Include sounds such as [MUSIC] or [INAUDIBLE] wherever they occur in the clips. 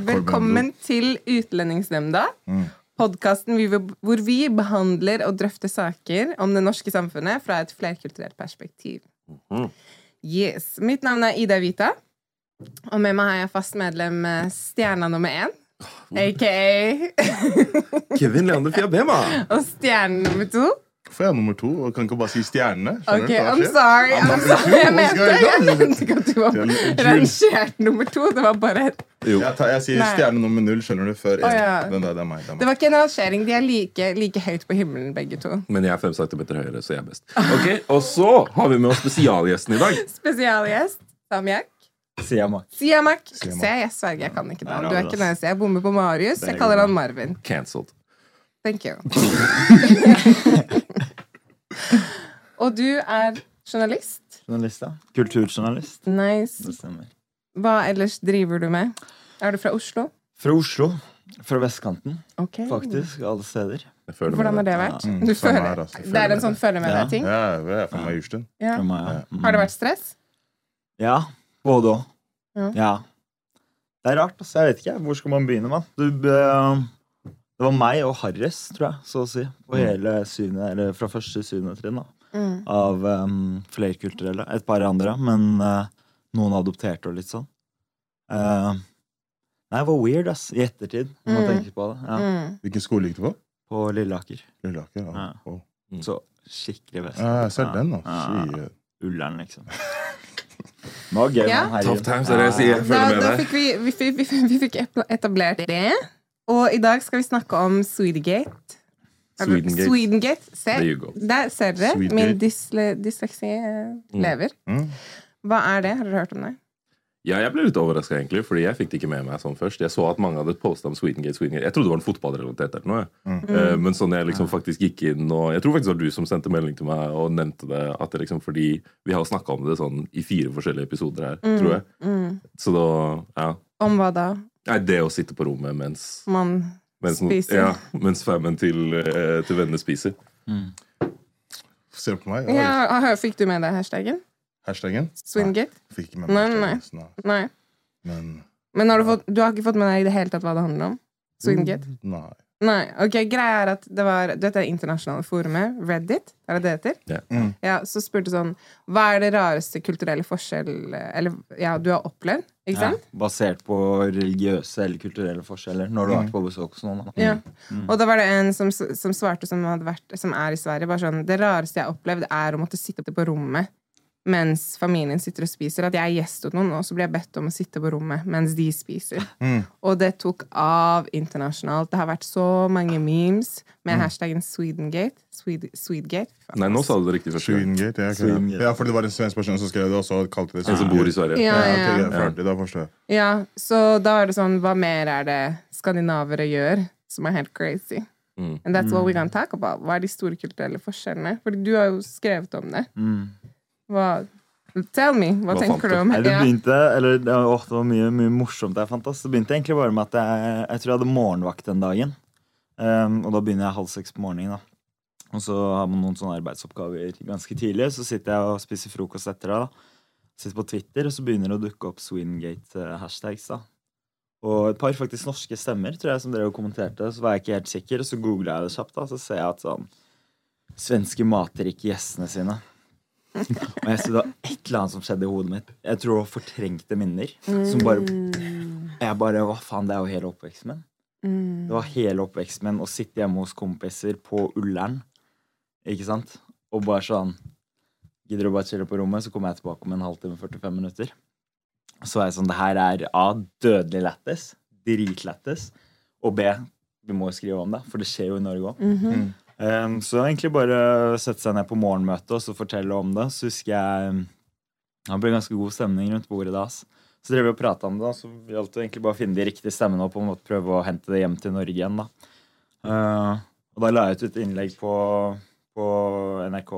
Velkommen til Utlendingsnemnda. Podkasten hvor vi behandler og drøfter saker om det norske samfunnet fra et flerkulturelt perspektiv. Yes. Mitt navn er Ida Vita, og med meg har jeg fast medlem eh, stjerna nummer én. Aka Kevin Leander Fiabema. [LAUGHS] Og stjerne nummer to. For jeg er nummer to og kan ikke bare si stjernene? Ok, I'm sorry. I'm sorry. Jeg mente, jeg jeg mente ikke at du var rangert nummer to. Det var bare Jo. Jeg, tar, jeg sier Nei. stjerne nummer null, skjønner du, før oh, ja. Den der, det er meg. Det er Det var ikke en rangering. De er like, like høyt på himmelen, begge to. Men jeg er fem centimeter høyere, så jeg er best. Ok, Og så har vi med oss spesialgjesten i dag. [LAUGHS] Spesialgjest Samjak. Siamak. Siamak. Siamak. Se, jeg sverger, jeg kan ikke navn. Du er ikke oss. Jeg bommer på Marius. Jeg er kaller han Marvin. Cancelled. Thank you. [LAUGHS] [LAUGHS] Og du er journalist. Journalist, ja. Kulturjournalist. Nice. Det stemmer. Hva ellers driver du med? Er du fra Oslo? Fra Oslo. Fra vestkanten, Ok. faktisk. Alle steder. Hvordan har det vært? Mm, Du føler, her, altså. Det er en sånn følge med Ja. deg-ting? Ja, det er for meg Jurstuen. Ja. Ja. Mm. Har det vært stress? Ja. Både òg. Ja. Ja. Det er rart, altså. Jeg vet ikke. Hvor skal man begynne, mann? Du, eh, det var meg og Harris, tror jeg, så å si, på hele syvende, eller fra første syvende trinn, da. Mm. Av um, flerkulturelle. Et par andre, men uh, noen adopterte og litt sånn. Uh, nei, det var weird, ass. I ettertid, når man Mm. tenker på det. Ja. Mm. Hvilken skole gikk du på? På Lilleaker. Lilleaker. Ja. Ja. Å. Så skikkelig vest. Ja, jeg ser den, da. Ja. Ullern, liksom. [LAUGHS] Det var gøy. Ja. Tough times, er det jeg sier. Jeg med deg. fikk vi, vi, vi, vi, vi fikk etablert det. Og i dag skal vi snakke om Swedegate. Swedengate. Swedengate. Se, er der ser dere. Min dysle, dysleksi lever. Mm. Hva er det? Har dere hørt om det? Ja, jeg ble litt overraska, egentlig, fordi jeg fikk det ikke med meg sånn først. Jeg så at mange hadde posta om Swedengate. Swedengate. Jeg trodde det var en fotballrelatert eller noe. Mm. Uh, men sånn jeg liksom faktisk gikk inn og Jeg tror faktisk det var du som sendte melding til meg og nevnte det. At det liksom, fordi vi har snakka om det sånn i fire forskjellige episoder her, tror jeg. Mm. Så da Ja. Om hva da? Nei, det å sitte på rommet mens Man Mens, Spiser. Ja, mens fammen til, eh, til vennene spiser. Ser du på meg? ja, aha, Fikk du med deg hashtaggen? Hashtaggen? Swingate? Nei, fikk ikke med Nei, meg nei. hashtaggen, nei. Nei. Men Men har du, fått, du har ikke fått med deg i det hele tatt hva det handler om? Swingate? Mm, Nei. Nei. ok, Greia er at det var Du vet er internasjonale forumet. Reddit, er det det heter? Ja. Mm. Ja, Så spurte sånn Hva er det rareste kulturelle forskjell Eller ja, du har opplevd? Ikke Ja, basert på religiøse eller kulturelle forskjeller når du har vært på besøk hos noen. Ja. Og da var det en som, som svarte, som, hadde vært, som er i Sverige, bare sånn Det rareste jeg har opplevd, er å måtte sitte på rommet mens familien sitter og spiser. At jeg er gjest hos noen, og så blir jeg bedt om å sitte på rommet mens de spiser. Mm. Og det tok av internasjonalt. Det har vært så mange memes med hashtaggen Swedengate. Swede, Swedegate. Nei, nå sa du det riktig. Swedengate. Ja, Swedengate. ja. fordi det var en svensk person som skrev det, og så kalte det En som bor i Sverige. Ja, Ja, ja, ok, ja. ja, ferdig, da forstår jeg. Ja, så da er det sånn Hva mer er det skandinavere gjør som er helt crazy? Mm. And that's what we're gonna talk about. Hva er de store kulturelle forskjellene? Fordi du har jo skrevet om det. Mm. Hva Tell me. Hva, Hva tenker du du? om det begynte eller, det, åh, det var mye, mye morsomt jeg fant. Det begynte egentlig bare med at jeg, jeg tror jeg hadde morgenvakt den dagen. Um, og da begynner jeg halv seks på morgenen. da. Og så har man noen sånne arbeidsoppgaver ganske tidlig. Så sitter jeg og spiser frokost etter det. da. sitter på Twitter, og så begynner det å dukke opp Swingate-hashtags. da. Og et par faktisk norske stemmer tror jeg, som dere kommenterte. Så var jeg ikke helt sikker, og så googla jeg det kjapt. da, Så ser jeg at sånn Svenske mater ikke gjestene sine. Og jeg så var et eller annet som skjedde i hodet mitt. Jeg tror det var fortrengte minner. Som bare Jeg bare Hva faen, det er jo hele oppveksten min. Det var hele oppveksten min å sitte hjemme hos kompiser på Ullern, ikke sant, og bare sånn Gidder du bare chille på rommet, så kommer jeg tilbake om en halvtime, 45 minutter. Så er jeg sånn Det her er A. Dødelig lættis. Dritlættis. Og B. Vi må jo skrive om det, for det skjer jo i Norge òg. Um, så egentlig bare sette seg ned på morgenmøtet og så fortelle om det. Så husker jeg Det ble ganske god stemning rundt bordet da. ass. Så drev vi og prata om det, da, så gjaldt det egentlig bare å finne de riktige stemmene og på en måte prøve å hente det hjem til Norge igjen. da. Uh, og da la jeg ut et innlegg på, på NRK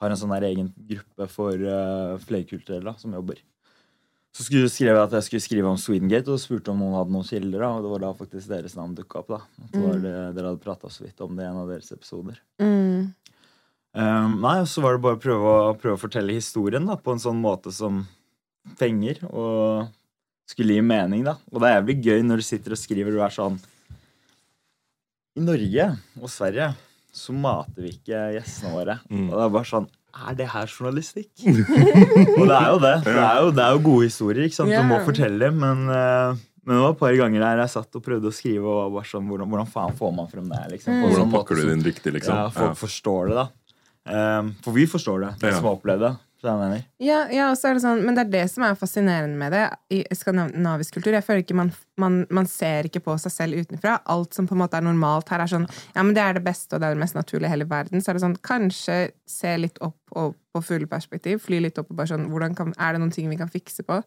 Har en sånn egen gruppe for uh, flerkulturelle som jobber. Så skulle, skrev jeg at jeg skulle skrive om Swedengate, og spurte om noen hadde noen kilder. Og det var da faktisk deres navn dukka opp. da. At det var det, Dere hadde prata så vidt om det i en av deres episoder. Mm. Um, nei, og så var det bare å prøve, å prøve å fortelle historien da, på en sånn måte som penger, og skulle gi mening. da. Og det er jævlig gøy når du sitter og skriver du er sånn I Norge og Sverige så mater vi ikke gjestene våre. Og det er bare sånn Er det her journalistikk? [LAUGHS] og det er jo det. Det er jo, det er jo gode historier. ikke sant? Du må fortelle dem, men eh, men det var et par ganger der jeg satt og prøvde å skrive. og var bare sånn, Hvordan, hvordan faen får man frem det? liksom? mm. Hvordan pakker du det inn riktig, liksom? ja, folk forstår det, da. Um, for vi forstår det, de Ja. som har opplevd det. Ja, ja, og så er det sånn, men det er det som er fascinerende med det i skandinavisk kultur. Jeg føler ikke man, man, man ser ikke på seg selv utenfra. Alt som på en måte er normalt her, er sånn Ja, men det er det beste, og det er det mest naturlige i hele verden. Så er det sånn, kanskje se litt opp og på fugleperspektiv. Fly litt opp og bare sånn hvordan kan, Er det noen ting vi kan fikse på?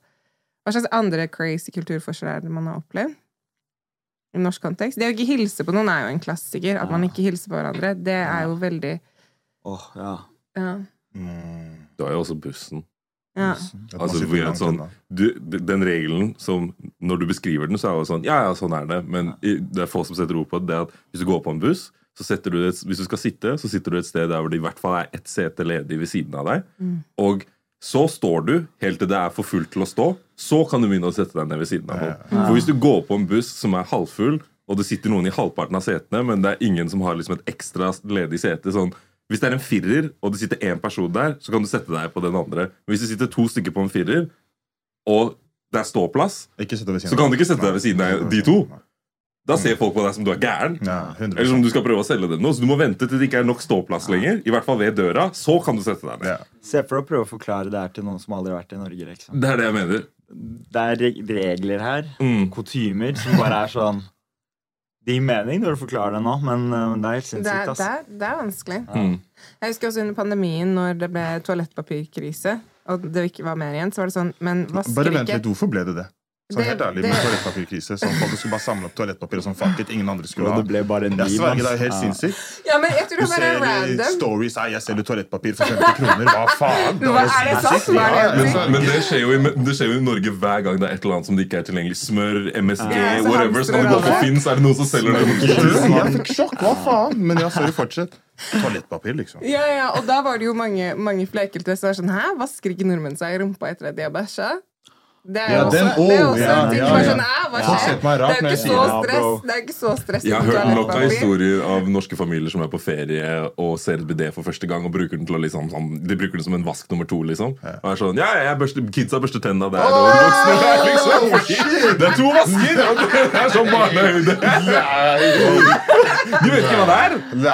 Hva slags andre crazy kulturforskjeller er det man har opplevd? I norsk kontekst. Det å ikke hilse på noen er jo en klassiker. At man ikke hilser på hverandre. Det er jo veldig Åh, ja. Ja. Mm. Du har jo også bussen. ja. Altså, sånn, du, den regelen som Når du beskriver den, så er det jo sånn Ja, ja, sånn er det. Men det er få som setter ord på det. at Hvis du går på en buss, så setter du et, hvis du skal sitte, så sitter du et sted der hvor det i hvert fall er ett sete ledig ved siden av deg. Og så står du helt til det er for fullt til å stå. Så kan du begynne å sette deg ned ved siden av noen. For hvis du går på en buss som er halvfull, og det sitter noen i halvparten av setene, men det er ingen som har liksom et ekstra ledig sete sånn hvis det er en firer, og det sitter én person der, så kan du sette deg på den andre. Men hvis det sitter to stykker på en firer, og det er ståplass, så kan du ikke sette deg ved siden av de to. Da ser folk på deg som du er gæren. Ja, Eller som du skal prøve å selge dem noe. Så du må vente til det ikke er nok ståplass lenger. I hvert fall ved døra. Så kan du sette deg ned. Ja. Se for deg å prøve å forklare det her til noen som aldri har vært i Norge. liksom. Det er det jeg mener. Det er regler her, Mm. kutymer, som bare er sånn Det gir mening når du forklarer det nå, men uh, det er helt Det sinnssykt. det, er, det er vanskelig. Mm. Jeg husker også under pandemien, når det ble toalettpapirkrise, og det ikke var mer igjen, så var det sånn Men vasker Bare vent ikke litt, hvorfor ble det det? Så Det- helt ærlig, med toalettpapirkrise Sånn folk skulle bare samle opp toalettpapir og sånn fuck it, ingen andre skulle ha det ble bare en Jeg sverger, det er helt sinnssykt Ja, men jeg tror Du det bare er random. stories Nei, jeg selger toalettpapir for 50 kroner Hva faen? Hva er det sant? Ja, Men, men det, skjer jo i, det skjer jo i Norge hver gang det er et eller annet som det ikke er tilgjengelig. Smør, MSG, Ja, så whatever. Så kan du gå på. Finn, så er det noen som selger det. Jeg fikk sjokk, hva faen? Men ja, sorry, fortsett Toalettpapir, liksom Ja, ja, og da var det jo mange, mange flerkulturelle som var sånn Hæ, vasker ikke nordmenn seg i rumpa etter at de har bæsja? Det er jo Ja, også, oh, også ja, en ting. ja, som er ja. sånn, hva skjer? Det er jo ikke så stress. Det er ikke så stress Jeg har hørt nok av historier av norske familier som er på ferie og ser et bidé for første gang og bruker den til å liksom sånn, De bruker den som en vask nummer to, liksom. Og er sånn Ja, jeg børste, kidsa børster tenna der, og voksne der, liksom. [LAUGHS] Det er to vasker! [LAUGHS] Det er sånn barnehøyde. [LAUGHS] Du vet ikke hva det er! Det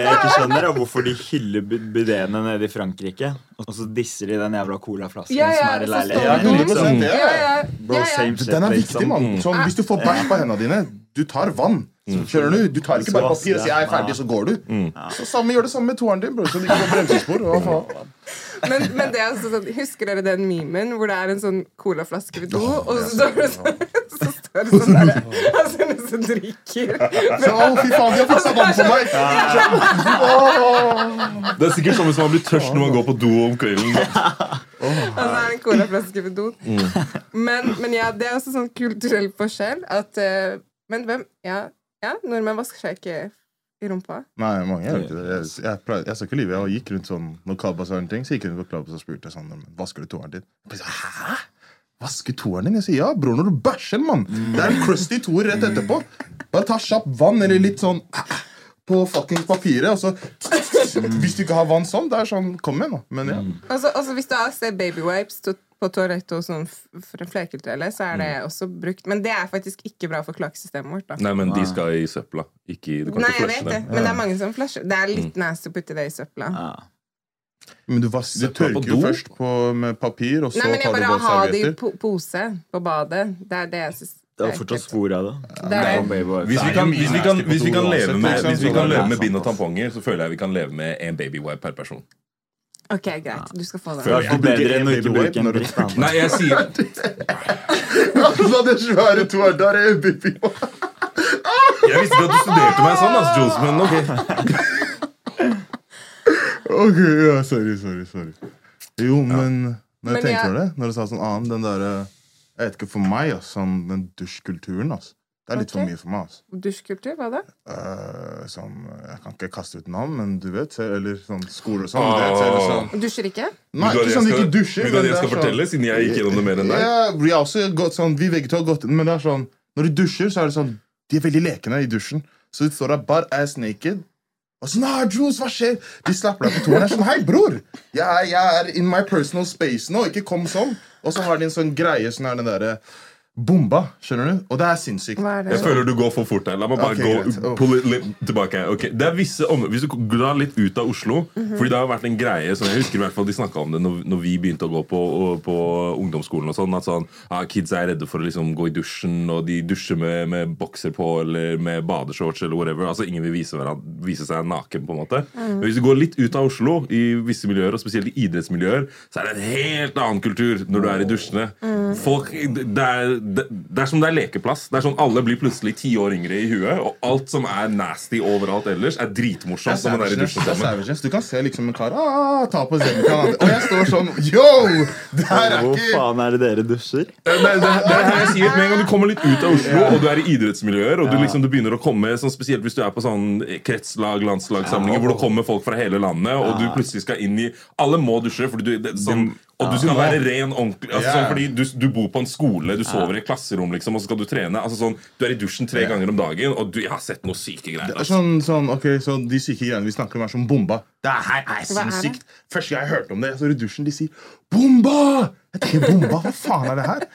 jeg ikke skjønner, er hvorfor de hyller bid- bidéene nede i Frankrike, og så disser de den jævla colaflasken Ja, ja, som er i leiligheten. 100% Ja, ja, Bro, ja, ja. same shit, Den er viktig, mann sånn, Hvis du får bæsj på hendene dine Du tar vann Skjønner du? Du tar ikke bare papir og sier 'jeg er ferdig', så går du. Så samme, Gjør det samme med toeren din, bro, så du ikke får bremsespor. Hva? Men, men det er altså sånn, husker dere den memen hvor det er en sånn colaflaske ved do, og så står det sånn, så står det sånn der, [LAUGHS] altså en som drikker. Å, fy faen, de har fiksa vann for meg! Det er sikkert sånn hvis man blir tørst når man går på do om kvelden. En colaflaske ved Mm. Men, men ja, det er også sånn kulturell forskjell at uh, Men hvem Ja, ja nordmenn vasker seg ikke i rumpa? Nei, mange gjør ikke det. Jeg, jeg, pleier- jeg skal ikke lyve. Jeg gikk rundt sånn når Kalbas har en ting, så gikk rundt på Kalbas og spurte sånn "Men Vasker du toeren din? Jeg bare, Hæ? Vaske toeren din? Jeg sier ja, bror, når du bæsjer, mann. Det er en crusty toer rett etterpå. Bare ta kjapt vann eller litt sånn på fuckings papiret, og så [LAUGHS] Hvis du ikke har vann sånn, det er sånn Kom igjen, da. Men ja. Altså, altså Hvis du har sett baby wipes to- på toalettet hos sånn for flerkulturelle, så er det Mm. også brukt. Men det er faktisk ikke bra for kloakksystemet vårt. da Nei, men de skal i søpla. Ikke, i- du kan Nei, ikke jeg vet det, men det er mange som flasher. Det er Mm. litt nasty å putte det i søpla. Ja. Men du, vas du tørker jo først på, med papir, og så Nei, men jeg tar du bare har ha det i po pose på badet. Det er det jeg syns Det er fortsatt spor av det. Hvis vi kan, hvis vi kan, hvis vi kan, leve, med, hvis vi kan leve med bind og tamponger, så føler jeg vi kan leve med en babywipe per person. Ok, greit. Du skal få Det Føler er bruker bedre enn å ikke bruke en når dritt. Nei, jeg sier [LAUGHS] Altså, det svære toeren der er baby [LAUGHS] Jeg visste ikke at du studerte meg sånn, altså, Jules, men ok. [LAUGHS] Ok, ja, sorry, sorry, sorry. Jo, men når jeg tenker over det, når du sa sånn annen, den derre Jeg vet ikke, for meg, ass, sånn den dusjkulturen, ass. Det er litt okay. for mye for meg, ass. Dusjkultur, hva da? Uh, sånn, jeg kan ikke kaste ut navn, men du vet, eller sånn skole og sånn. Ah. Det, eller sånn. Dusjer ikke? Nei, ikke sånn de ikke dusjer. Vil du at jeg skal er sånn- fortelle, siden jeg gikk gjennom det mer enn deg? Ja, vi har også gått sånn, vi begge to har gått Men det er sånn, når de dusjer, så er det sånn De er veldig lekende i dusjen. Så de står der bare ass naked. Og sånn, ah, Jules, hva skjer? De slapper deg på toeren. Jeg er sånn, Hei, bror! Jeg er, jeg er in my personal space nå. Ikke kom sånn. Og så har de en sånn greie sånn er den derre bomba. Skjønner du? Og det er sinnssykt. Hva er det? Jeg føler du går for fort her. La meg bare okay, gå. Pull it litt tilbake. Okay. det er visse områder Hvis du drar litt ut av Oslo Fordi det har vært en greie som jeg husker i hvert fall de snakka om det når, når vi begynte å gå på, og, på ungdomsskolen. og sånn At sånn, ah, Kids er redde for å liksom gå i dusjen, og de dusjer med, med bokser på eller med badeshorts eller whatever. Altså Ingen vil vise, vise seg naken. på en måte Men hvis du går litt ut av Oslo, i visse miljøer, og spesielt i idrettsmiljøer, så er det en helt annen kultur når du er i dusjene. Folk, det, er, det, det er som det er lekeplass. Det er sånn Alle blir plutselig ti år yngre i huet, og alt som er nasty overalt ellers, er dritmorsomt når man er i dusjen Det er sammen. Du kan se liksom en kar ah, ta på zemkan, og jeg står sånn Yo! Det her er Hvor faen er det dere dusjer? Det, det, det er her jeg sier Med en gang du kommer litt ut av Oslo, og du er i idrettsmiljøer, og du liksom du begynner å komme sånn Spesielt hvis du er på sånn kretslag, landslagssamlinger, hvor det kommer folk fra hele landet, og du plutselig skal inn i Alle må dusje, fordi du, det, sånn, og du skal være ren ordentlig altså, sånn, Fordi du, du bor på en skole, du sover i et klasserom, liksom, og så skal du trene. Altså, sånn, du er i dusjen tre ganger om dagen, og du, jeg har sett noe syke greier. Er Altså. sånn, sånn, ok, så De syke greiene vi snakker om, er som bomba. Det er, her er er det? sinnssykt. Første gang jeg hørte om det, jeg står i dusjen, de sier 'bomba'! Jeg tenker, bomba, Hva faen er det her?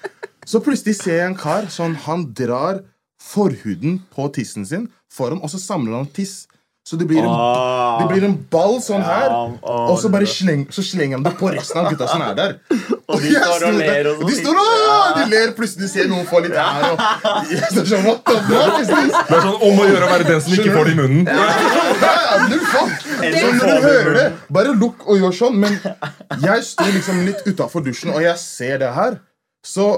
Så plutselig ser jeg en kar sånn, han drar forhuden på tissen sin foran, og så samler han tiss. Så det blir en, Ah. det blir en ball sånn her, Ja, ah, og så bare sleng, så slenger han det på resten av gutta som er der. [LAUGHS] Og de står og ler og sånn. De står og de ler, plutselig ser noen få litt her. Og, [LAUGHS] jeg står sånn, what the fuck is this? Det er sånn om å gjøre å være den som ikke får det i munnen. Ja, null faen. Så når du hører det, bare lukk og gjør sånn. Men jeg står liksom litt utafor dusjen, og jeg ser det her. Så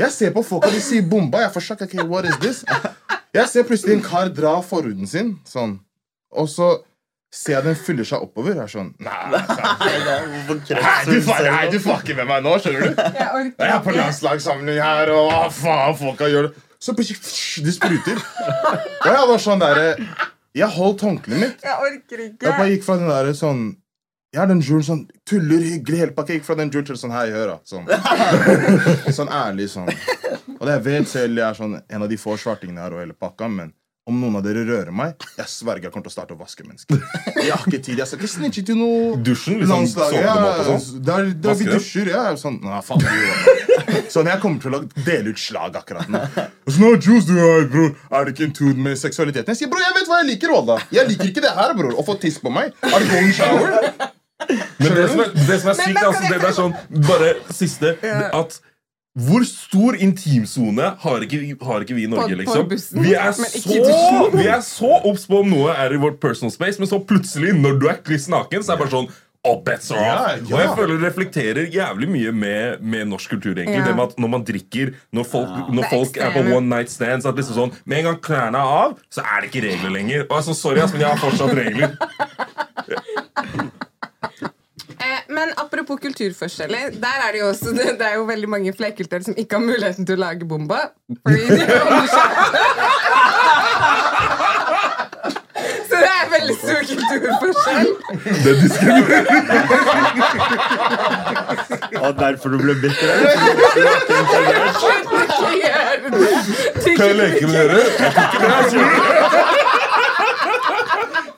jeg ser på folk, og de sier 'bomba'. Jeg får sjokk. Okay, what is this? Jeg ser plutselig en kar dra forhuden sin sånn, og så ser jeg den fyller seg oppover. Jeg er sånn Nei, [LAUGHS] Nei, du, nei, du fucker med meg nå, skjønner du? [LAUGHS] Jeg er på landslagssamling her, og hva faen folka gjør det. Så plutselig det spruter. Og jeg var sånn derre Jeg holdt håndkleet mitt. Jeg orker Jeg bare gikk fra den derre sånn Jeg er den julen sånn tuller, hyggelig, hele pakka. Gikk fra den julen til sånn Hei, hør, da. Sånn, [LAUGHS] sånn ærlig sånn. Og det jeg vet selv, jeg er sånn en av de få svartingene her og hele pakka, men om noen av dere rører meg, jeg sverger jeg kommer til å starte å vaske mennesker. Jeg har ikke tid. Jeg skal ikke snitche til noe Dusjen, liksom, landslag. såpe Ja, sånn. der, der vi dusjer, ja. Sånn, nei, faen, du sånn, jeg kommer til å dele ut slag akkurat nå. Sånn, så, «Nå, Juice, du er, bror, er det ikke en tur med seksualiteten? Jeg sier, bror, jeg vet hva jeg liker, Walla. Jeg liker ikke det her, bror. Å få tiss på meg. Er det golden shower? Men det som er, det som er sykt, altså, det er sånn Bare siste At hvor stor intimsone har ikke, har ikke vi i Norge, På- på liksom? bussen, Vi er så. Vi er så obs på om noe er i vårt personal space, men så plutselig, når du er kliss naken, så er det bare sånn All bets are off. ja. Og jeg føler det reflekterer jævlig mye med, med norsk kultur. egentlig Ja. Det med at Når man drikker, når folk, når er folk er på one night stands at liksom sånn, Med en gang klærne er av, så er det ikke regler lenger. Og altså, Sorry, ass, men jeg har fortsatt regler. Eh, men apropos kulturforskjeller, der er det jo også det, [LAUGHS] det er jo veldig mange flerkulturelle som ikke har muligheten til å lage bomba. Fordi de [LAUGHS] veldig stor kulturforskjell. Det er diskriminering. Og derfor du ble bitter? Ikke det. Kan jeg leke med dere?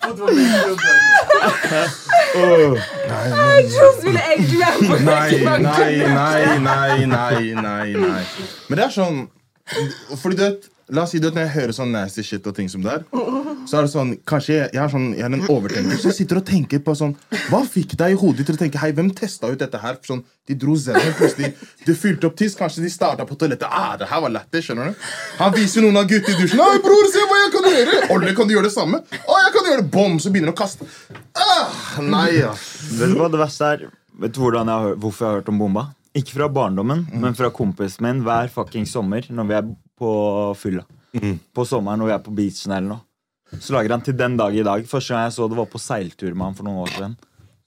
Ville egentlig være på Nei, nei, nei, nei, nei. Men det er sånn Fordi du vet La oss si det, Når jeg hører sånn nasty shit og ting som det er, så er det sånn Kanskje jeg, jeg, har sånn, jeg er en overtenker, så jeg sitter og tenker på sånn Hva fikk deg i hodet til å tenke Hei, hvem testa ut dette her? Sånn, de dro zeden, plutselig Du fylte opp tiss, kanskje de starta på toalettet. Ah, det her var lættis, skjønner du? Han viser noen av gutta i dusjen. Nei, bror, se hva jeg kan gjøre! Olle, kan du gjøre det samme? Å, jeg kan gjøre det! Bom! Så begynner han å kaste. Ah, nei, ja. Vet du hva det verste er? Vet du jeg har, hvorfor jeg har hørt om bomba? Ikke fra barndommen, men fra kompisen min hver fucking sommer når vi er på fylla. På sommeren når vi er på beachen eller noe. Så lager han til den dag i dag. Første gang jeg så det, var på seiltur med han for noen år siden.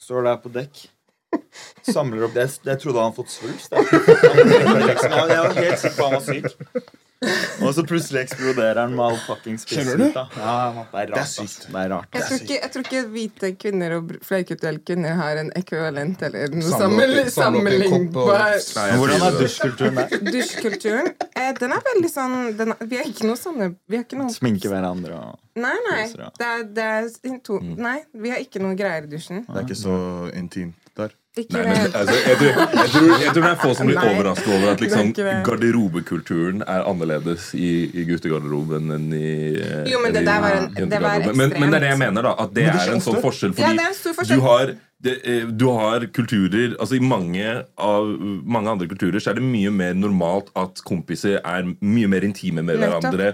Står der på dekk. [LAUGHS] Samler opp Jeg, jeg trodde han hadde fått svulst. [LAUGHS] Jeg var helt sikker på han var syk. [LAUGHS] Og så plutselig eksploderer han med all fuckings da. Ja, det er sykt. Det er rart. Jeg tror, ikke, jeg tror ikke hvite kvinner og flerkulturelle kvinner har en ekvivalent eller noe sammenlignbar Hvordan er dusjkulturen der? [LAUGHS] Dusjkulturen, eh, den er veldig sånn den er, Vi har ikke noe sånne Vi har ikke noe Sminke hverandre og Nei, nei. Det er, det er to, Nei, vi har ikke noe greier i dusjen. Det er ikke så intimt der. Ikke Nei, men, altså, jeg, tror, jeg, tror, jeg tror det er få som blir overrasket over at liksom, er garderobekulturen er annerledes i, i guttegarderoben enn i eh, Jo, men det der var en- det var jentegarderoben. men, men det er det jeg mener, da. At det, det er en sånn forskjell. forskjell. Ja, Fordi det er en stor forskjell. du har det, eh, du har kulturer Altså I mange av mange andre kulturer Så er det mye mer normalt at kompiser er mye mer intime med hverandre.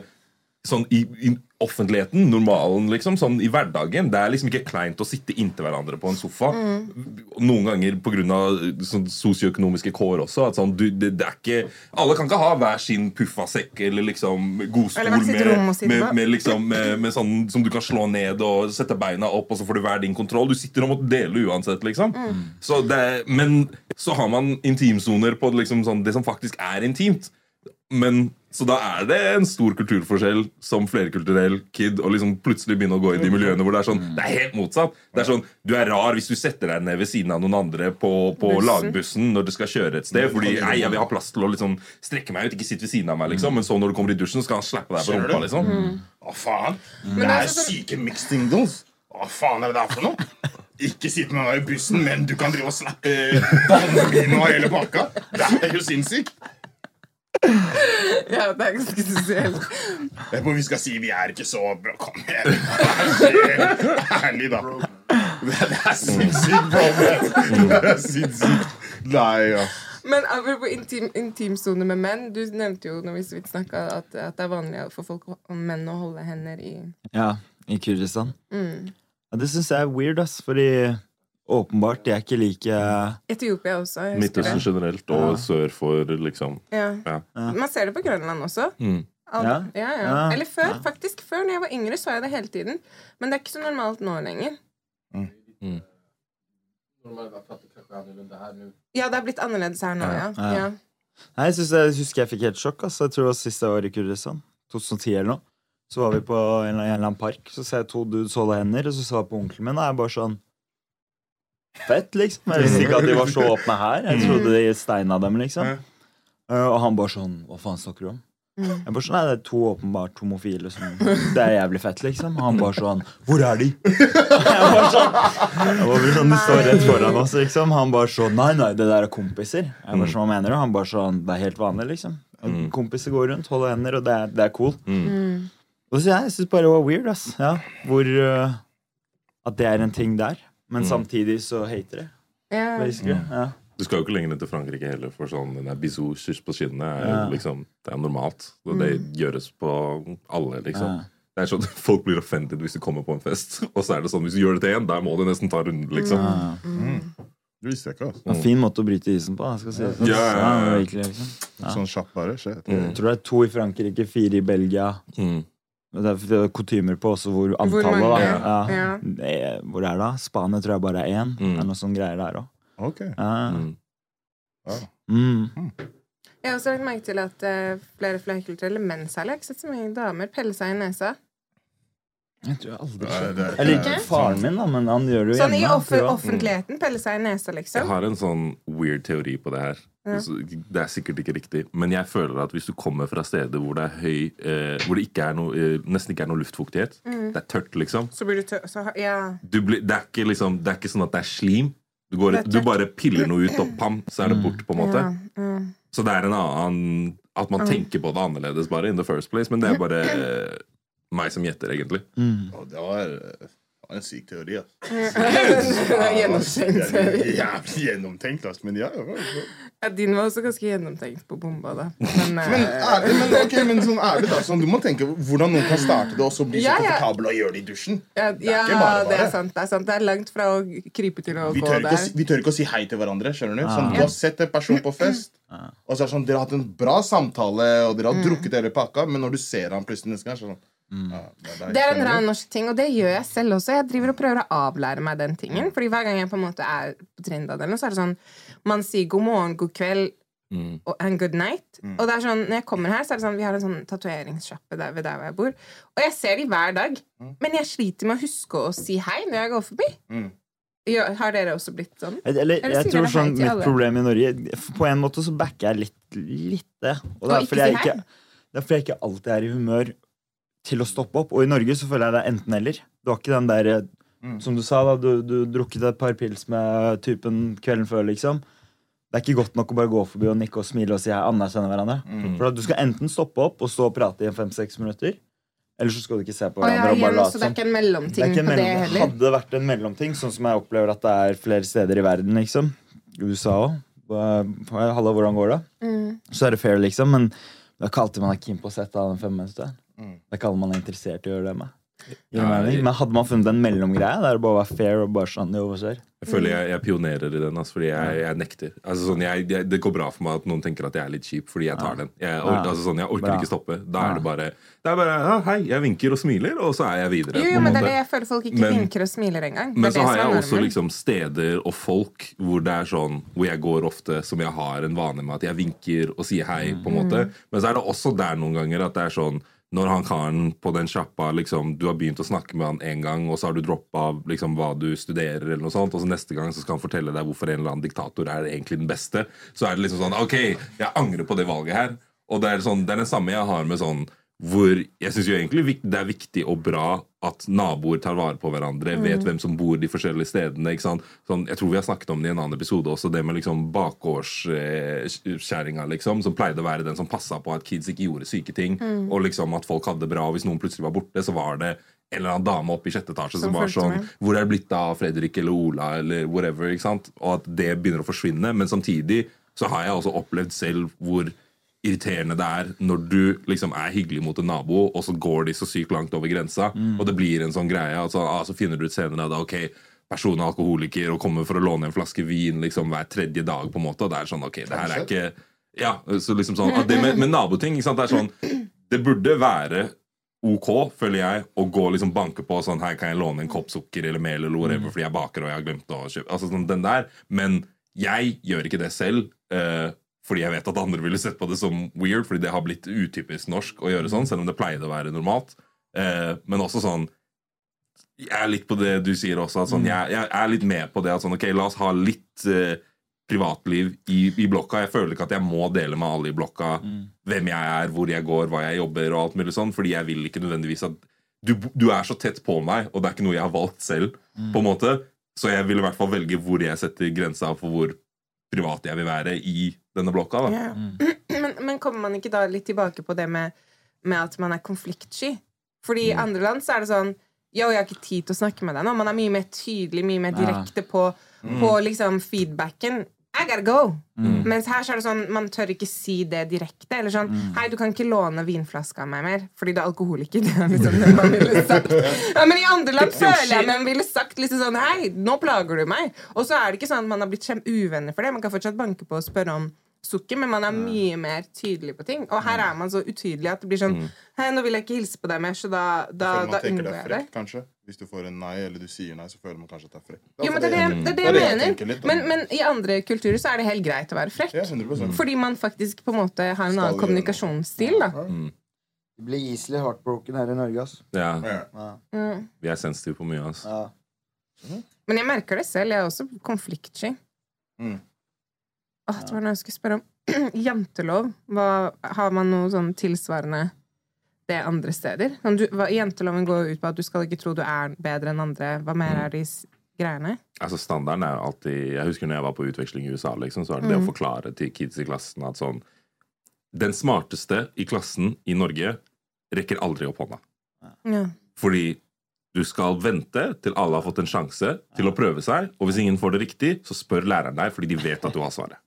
Sånn i, i offentligheten, normalen, liksom. Sånn i hverdagen. Det er liksom ikke kleint å sitte inntil hverandre på en sofa. Noen ganger pga. Sånn sosioøkonomiske kår også. At sånn, du, det, det er ikke Alle kan ikke ha hver sin puffasekk eller liksom godstol Eller med, med, med, liksom, med, med sånn som du kan slå ned og sette beina opp, og så får du hver din kontroll. Du sitter og må dele uansett, liksom. Mm. Så det, men så har man intimsoner på liksom sånn, det som faktisk er intimt. Men, så da er det en stor kulturforskjell som flerkulturell kid å liksom plutselig begynne å gå i de miljøene hvor det er sånn Det er helt motsatt. Det er sånn, Du er rar hvis du setter deg ned ved siden av noen andre på, på lagbussen når du skal kjøre et sted. Fordi nei, jeg vil ha plass til å liksom strekke meg ut, ikke sitte ved siden av meg. liksom Men så når du kommer i dusjen, skal han slappe deg på rumpa. liksom Å, faen! det det er er syke mixed singles. Hva faen er det der for noe? Ikke sitt med meg i bussen, men du kan drive og slappe [LAUGHS] ballene mine og hele pakka. Det er jo sinnssykt. Ja, det er ganske spesielt. Vi skal si vi er ikke så bra. Kom igjen. Ærlig, da. Det er sinnssykt, bro. Det er sinnssykt. Nei, ja. Men apropos intim, intimsone med menn. Du nevnte jo når vi så vidt snakket, at, at det er vanlig for folk og menn å holde hender i Ja, i Kurdistan. mm. Ja, det syns jeg er weird, ass, fordi åpenbart de er ikke like Etiopia også. Midtøsten generelt og sør for liksom Ja. Ja. Man ser det på Grønland også. Mm. Al- Ja. Ja, ja. Ja. Eller før, Ja. faktisk. Før når jeg var yngre, så jeg det hele tiden. Men det er ikke så normalt nå lenger. Mm. Ja, det er blitt annerledes her nå, ja. Ja. ja. Nei, jeg, synes jeg husker jeg fikk helt sjokk. Altså. Jeg tror det var siste var i Kurdistan. 2010 eller noe. Så var vi på en eller annen park, så ser jeg to dudes holde hender, og så sa på onkelen min, og jeg er bare sånn Fett, liksom. Jeg visste ikke at de var så åpne her. Jeg trodde de steina dem, liksom. Uh, og han bare sånn Hva faen snakker du om? Jeg bare sånn, Nei, det er to åpenbart homofile som Det er jævlig fett, liksom. Han bare sånn Hvor er de? [LAUGHS] Jeg bare sånn Jeg bare sånn, De står rett foran oss, liksom. Han bare sånn Nei, nei, det der er kompiser. Jeg bare sånn, Hva mener du? Han bare sånn Det er helt vanlig, liksom. Og Kompiser går rundt, holder hender, og det er, det er cool. Og så jeg syns bare det var weird, ass. Ja, hvor uh, At det er en ting der. Men samtidig så hater det. Ja. Basically. Ja. Du skal jo ikke lenger ned til Frankrike heller, for sånn den der bisou på kinnet er Ja. liksom Det er normalt. Og det gjøres på alle, liksom. Ja. Det er sånn at Folk blir offended hvis du kommer på en fest, [LAUGHS] og så er det sånn hvis du gjør det til én, der må du nesten ta runden, liksom. Det visste jeg ikke. altså. En fin måte å bryte isen på. Jeg si. det. Ja, ja, ja. Ja, virkelig, liksom. Ja. Sånn kjapt bare. Shit. Jeg tror det er to i Frankrike, fire i Belgia. Mm. Det er, er kutymer på også hvor Hvor antallet, mange? da. Ja. Ja. Hvor er det, da? Spania tror jeg bare er én. Mm. Det er noe sånn greier der òg. Ok. Ja. Mm. Mm. Jeg har også lagt merke til at uh, flere eller menn særlig har ikke sett så mye damer pelle seg i nesa. Jeg tror jeg aldri Nei, Jeg liker faren min, da, men han gjør det jo Sånn i hjemme. offer, privat. offentligheten pelle seg i nesa, liksom. Jeg har en sånn weird teori på det her. Så Det er sikkert ikke riktig, men jeg føler at hvis du kommer fra steder hvor det er høy eh, Hvor det ikke er noe, eh, nesten ikke er noe luftfuktighet, det er tørt, liksom Så blir du tør, Så, ja. du blir, det, er ikke liksom, det er ikke sånn at det er slim. Du, går, Det er du bare piller noe ut, og pam, så er det bort. på en måte Ja, ja. Så det er en annen At man tenker på det annerledes, bare, in the first place. Men det er [CLEARS THROAT] bare eh, meg som gjetter, egentlig. Mm. Og det var en syk teori, altså. [LAUGHS] Det gjennomtenkt. Jævlig gjennomtenkt, altså. Men ja, ja, ja. Din var også ganske gjennomtenkt på bomba, da. Men, [LAUGHS] eh, Men ærlig, men, okay, men sånn ærlig da sånn, Du må tenke hvordan noen kan starte det og så bli så komfortabel og gjøre det i dusjen. ja, Det er ja, ikke bare det er sant. Det er sant. Det er langt fra å krype til å Vi gå ikke å, si- vi tør ikke å si hei til hverandre. skjønner Du sånn, Ah. du har sett en person på fest, [CLEARS THROAT] og så er det sånn, dere har hatt en bra samtale, og dere har drukket hele pakka, men når du ser han plutselig neste gang, så er det ja, det, Det er en rar norsk ting, og det gjør jeg selv også. Jeg driver og prøver å avlære meg den tingen. Fordi hver gang jeg på en måte er på Trindadelen, så er det sånn Man sier god morgen, god kveld Mm. og and good night. Og det er sånn, når jeg kommer her, så er det sånn Vi har en sånn tatoveringssjappe der, ved der hvor jeg bor. Og jeg ser de hver dag. Men jeg sliter med å huske å si hei når jeg går forbi. Mm. Ja, har dere også blitt sånn? Eller, Eller jeg sier tror dere hei sånn til Mitt alle? problem i Norge På en måte så backer jeg litt, litt det. Og det Og er fordi jeg ikke, det er fordi jeg ikke alltid er i humør til å stoppe opp. Og i Norge så føler jeg det er enten-eller. Du har ikke den der eh, Mm. Som du sa, da, du, du drukket et par pils med typen kvelden før, liksom. Det er ikke godt nok å bare gå forbi og nikke og smile og si jeg anerkjenner hverandre. Mm. For at Du skal enten stoppe opp og stå og prate i fem-seks minutter, eller så skal du ikke se på hverandre og bare late så det er ikke en mellomting det ikke en på det heller? hadde det vært en mellomting, sånn som jeg opplever at det er flere steder i verden, liksom, USA òg Halla, hvordan går det? Mm. Så er det fair, liksom, men det er ikke alltid man er keen på å sette av den femminutteren. Mm. Det er ikke alle man er interessert i å gjøre det med. Ja, jeg- Men hadde man funnet en mellomgreie der det bare var fair og bare sånn jo, hva skjer? Jeg føler jeg, jeg pionerer i den, altså, fordi jeg, jeg nekter. Altså, sånn, jeg, jeg, det går bra for meg at noen tenker at jeg er litt kjip, fordi jeg tar den. Jeg, or, Ja. altså, sånn, jeg orker Bra. ikke stoppe. Da Ja. er det bare, det er bare ja, Hei, jeg vinker og smiler, og så er jeg videre. Jo, jo, men det er det jeg føler folk ikke Men- vinker og smiler engang. Men så har jeg også liksom steder og folk hvor det er sånn Hvor jeg går ofte som jeg har en vane med at jeg vinker og sier hei. på en måte Men så er det også der noen ganger at det er sånn når han karen på den sjappa liksom, Du har begynt å snakke med han en gang, og så har du droppa liksom, hva du studerer, eller noe sånt, og så neste gang så skal han fortelle deg hvorfor en eller annen diktator er egentlig den beste. Så er det liksom sånn OK, jeg angrer på det valget her. Og det er, sånn, det er det samme jeg har med sånn hvor jeg syns egentlig det er viktig og bra at naboer tar vare på hverandre, vet hvem som bor de forskjellige stedene. Sånn, jeg tror vi har snakket om det i en annen episode også, det med liksom bakgårdskjerringa, liksom, som pleide å være den som passa på at kids ikke gjorde syke ting, og liksom at folk hadde det bra. Og hvis noen plutselig var borte, så var det en eller annen dame oppe i sjette etasje som, Som var sånn med. Hvor er det blitt av Fredrik eller Ola eller whatever? Og at det begynner å forsvinne. Men samtidig så har jeg også opplevd selv hvor irriterende det er når du liksom er hyggelig mot en nabo, og så går de så sykt langt over grensa, og det blir en sånn greie. Altså, ah, så finner du ut senere da, ok, personen er alkoholiker og kommer for å låne en flaske vin liksom hver tredje dag, på en måte, og det er sånn ok, det her er ikke Ja, så liksom sånn at Det med, med naboting, ikke sant, det er sånn Det burde være ok, føler jeg, å gå og liksom banke på sånn Her kan jeg låne en kopp sukker eller mel eller whatever, fordi jeg baker og jeg har glemt å kjøpe Altså sånn den der. Men jeg gjør ikke det selv. eh, fordi jeg vet at andre ville sett på det som weird, fordi det har blitt utypisk norsk å gjøre sånn, selv om det pleide å være normalt. Eh, men også sånn Jeg er litt på det du sier også. At sånn, jeg, jeg er litt med på det at sånn, ok, la oss ha litt eh, privatliv i, i blokka. Jeg føler ikke at jeg må dele med alle i blokka hvem jeg er, hvor jeg går, hva jeg jobber og alt mulig sånn, fordi jeg vil ikke nødvendigvis at du, du er så tett på meg, og det er ikke noe jeg har valgt selv, på en måte. Så jeg vil i hvert fall velge hvor jeg setter grensa for hvor privat jeg vil være i denne blokka. da. Ja. [CLEARS THROAT] Men, men kommer man ikke da litt tilbake på det med, med at man er konfliktsky? Fordi i Mm. andre land så er det sånn Yo, jeg har ikke tid til å snakke med deg nå. Man er mye mer tydelig, mye mer direkte på, på liksom feedbacken. I gotta go! Mens her så er det sånn man tør ikke si det direkte. Eller sånn Hei, du kan ikke låne vinflaska av meg mer, fordi du er alkoholiker. [LAUGHS] Det er liksom det man ville sagt. Ja, men i andre land føler jeg man ville sagt liksom sånn Hei, nå plager du meg. Og så er det ikke sånn at man har blitt kjempeuvenner for det. Man kan fortsatt banke på og spørre om sukker, men man er mye mer tydelig på ting. Og her er man så utydelig at det blir sånn Hei, nå vil jeg ikke hilse på deg mer, så da, da, da unngår jeg det. kanskje. Hvis du får en nei, eller du sier nei, så føler man kanskje at det er frekt. Jo, men det er det, det, er det Det er jeg det jeg mener. litt. Men, men i andre kulturer så er det helt greit å være frekk. Ja, Fordi man faktisk på en måte har en Skal annen kommunikasjonsstil. da Vi blir easily heartbroken her i Norge, ass. Ja, Ja. Mm. vi er sensitive på mye. ass. Ja. Men jeg merker det selv. Jeg er også konfliktsky. Mm. Åh, det var noe jeg skulle spørre om. [CLEARS THROAT] Jantelov. Hva, har man noe sånn tilsvarende det andre steder? Sånn, du, hva, janteloven går ut på at du skal ikke tro du er bedre enn andre. Hva mer er de greiene? Altså Standarden er alltid Jeg husker når jeg var på utveksling i USA, liksom, så var det det å forklare til kids i klassen at sånn Den smarteste i klassen i Norge rekker aldri opp hånda. Ja. Fordi du skal vente til alle har fått en sjanse til å prøve seg, og hvis ingen får det riktig, så spør læreren deg fordi de vet at du har svaret.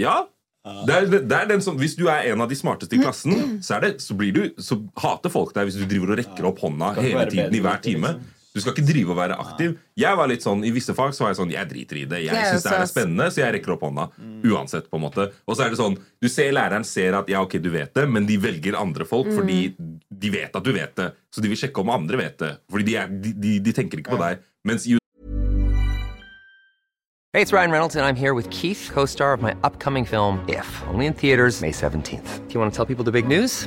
ja. Ja, det er, det er den som, Hvis du er en av de smarteste i klassen, så, er det, så, blir du, så hater folk deg hvis du driver og rekker opp hånda hele tiden i hver time. liksom. Du skal ikke drive og være aktiv. Jeg var litt sånn, I visse fag så var jeg sånn Jeg driter i det. Jeg syns det er spennende, så jeg rekker opp hånda. Uansett, på en måte. Og så er det sånn Du ser læreren ser at ja, ok, du vet det, men de velger andre folk fordi de vet at du vet det. Så de vil sjekke om andre vet det. Fordi de, er, de, de, de tenker ikke på deg. Mens i Hey, it's Ryan Reynolds, and I'm here with Keith, co star of my upcoming film, If, only in theaters, May 17th. Do you want to tell people the big news?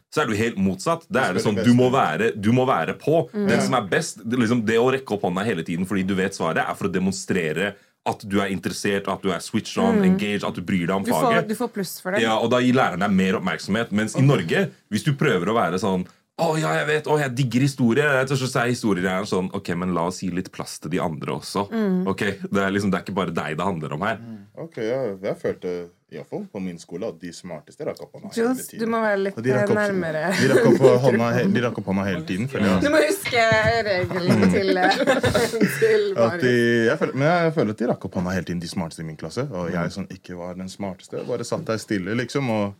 så er det jo helt motsatt. Det er det sånn, Du må være, du må være på. Den som er best, det, liksom, det å rekke opp hånda hele tiden fordi du vet svaret, er for å demonstrere at du er interessert, at du er switched on, engaged, at du bryr deg om Du, får, faget. du får pluss for det. Ja, og da gir læreren deg mer oppmerksomhet. Mens i Norge, hvis du prøver å være sånn å ja, jeg vet, å, jeg digger historie. Jeg tror så er historier gjerne sånn, ok, men La oss gi litt plass til de andre også. Ok, det er, liksom, det er ikke bare deg det handler om her. Ok, ja, jeg følte iallfall på min skole at de smarteste rakk opp hånda hele tiden. du må være litt de opp, nærmere. de rakk opp hånda, de rakk opp hånda hele tiden. Du må huske regelen til, eh, [LAUGHS] til At de, jeg, føler, men jeg føler at de rakk opp hånda hele tiden, de smarteste i min klasse. Og jeg som ikke var den smarteste, bare satt der stille liksom og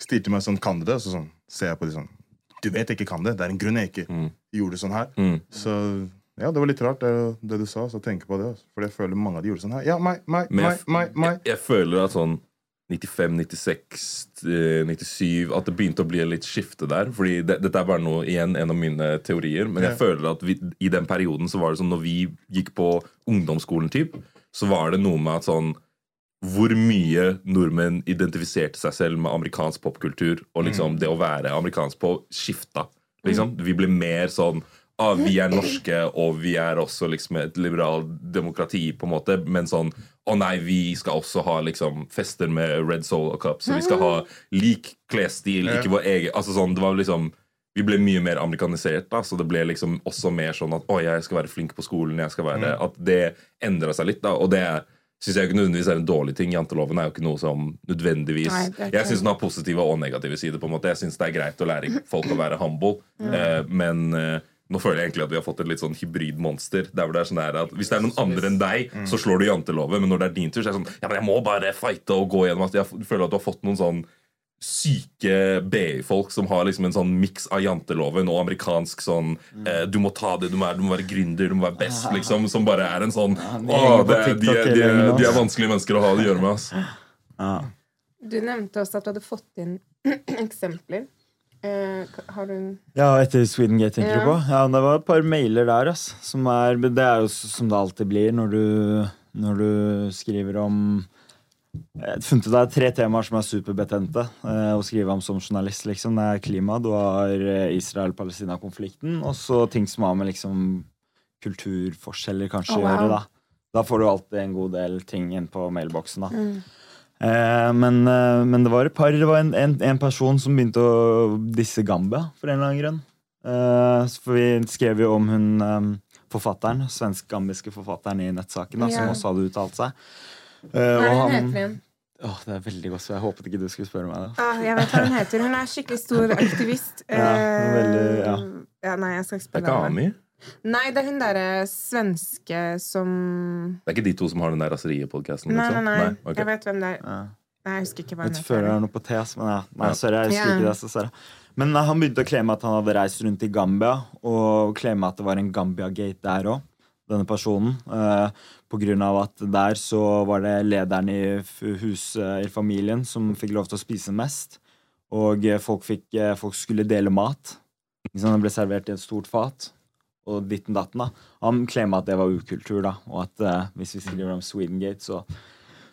stirte meg sånn Kan du det? Så sånn, ser jeg på de sånn Du vet jeg ikke kan det. Det er en grunn jeg ikke gjorde det sånn her. Mm. Så ja, det var litt rart, det, det du sa. Så tenk på det. altså. For jeg føler mange av de gjorde sånn her. Ja, meg, meg, meg, meg, meg. jeg, jeg føler at sånn 95, 96, eh, 97 At det begynte å bli litt skifte der. Fordi det, Dette er bare noe, igjen en av mine teorier. Men jeg Ja. føler at vi, i den perioden så var det sånn når vi gikk på ungdomsskolen, typ, så var det noe med at sånn hvor mye nordmenn identifiserte seg selv med amerikansk popkultur og liksom det å være amerikansk på skifta. Liksom. Vi ble mer sånn ah, Vi er norske, og vi er også liksom et liberalt demokrati, på en måte. Men sånn Å nei, vi skal også ha liksom fester med Red Soul og Cups, Så vi skal ha lik klesstil, ikke vår egen Altså sånn, det var liksom vi ble mye mer amerikanisert. da, Så det ble liksom også mer sånn at å, jeg skal være flink på skolen. jeg skal være, At det endra seg litt. da, Og det syns jeg ikke nødvendigvis er en dårlig ting. Janteloven er jo ikke noe som nødvendigvis Nei, Jeg syns den har positive og negative sider. på en måte Jeg syns det er greit å lære [CLEARS THROAT] folk å være humble, eh, men eh, nå føler jeg egentlig at vi har fått et litt sånn hybridmonster. Der hvor det er sånn at Hvis det er noen andre enn deg, så slår du janteloven, men når det er din tur, så er det sånn Ja, men jeg må bare fighte og gå gjennom at Jeg føler at du har fått noen sånn syke BI-folk som har liksom en sånn miks av janteloven og amerikansk sånn eh, Du må ta det du må være, du må være gründer, du må være best, [LAUGHS] liksom. Som bare er en sånn de Å, det, er- de, er- de, er- de er vanskelige mennesker å ha det å gjøre med. ass. Ja. Du nevnte også at du hadde fått inn [CLEARS THROAT] eksempler. Eh, har du Ja, etter Sweden Gate, tenker Ja. du på? Ja, det var et par mailer der, ass. Som er, det er jo som det alltid blir når du, når du skriver om Jeg funnet ut det er tre temaer som er superbetente eh, å skrive om som journalist. liksom. Det er klima, du har eh, Israel-Palestina-konflikten, og så ting som har med liksom kulturforskjeller kanskje Å, å wow. gjøre. Da Da får du alltid en god del ting inn på mailboksen. da. Eh, men, eh, men det var et par Det var en, en, en person som begynte å disse Gambia for en eller annen grunn. Eh, for vi skrev jo om hun eh, forfatteren, svensk-gambiske forfatteren i nettsaken, da, som Ja. også hadde uttalt seg. Eh, Hva er det hun han- heter igjen? Åh, det er veldig godt, så jeg håpet ikke du skulle spørre meg det. Ah, jeg vet hva hun heter. Hun er skikkelig stor aktivist. [LAUGHS] Ja, veldig- ja. Eh, ja, nei, jeg skal ikke Det er ikke. Ami. Nei, det er hun derre svenske som Det er ikke de to som har den der raseriet-podkasten? Nei, nei, nei. okay. Jeg vet hvem det er. Ja. Nei, jeg husker ikke hva Jeg hun føler det heter. er noe på tes, men ja. Nei, sorry, jeg husker Ja. ikke det. Så sorry. Men eh, han begynte å claime at han hadde reist rundt i Gambia, og claime at det var en Gambia-gate der òg, denne personen. Eh, på grunn av at der så var det lederen i huset i familien som fikk lov til å spise mest. Og eh, folk, fikk, eh, folk skulle dele mat. Det ble servert i et stort fat. Og ditten datten da Han claima at det var ukultur, da. Og at uh, hvis vi skriver om Swedengate, så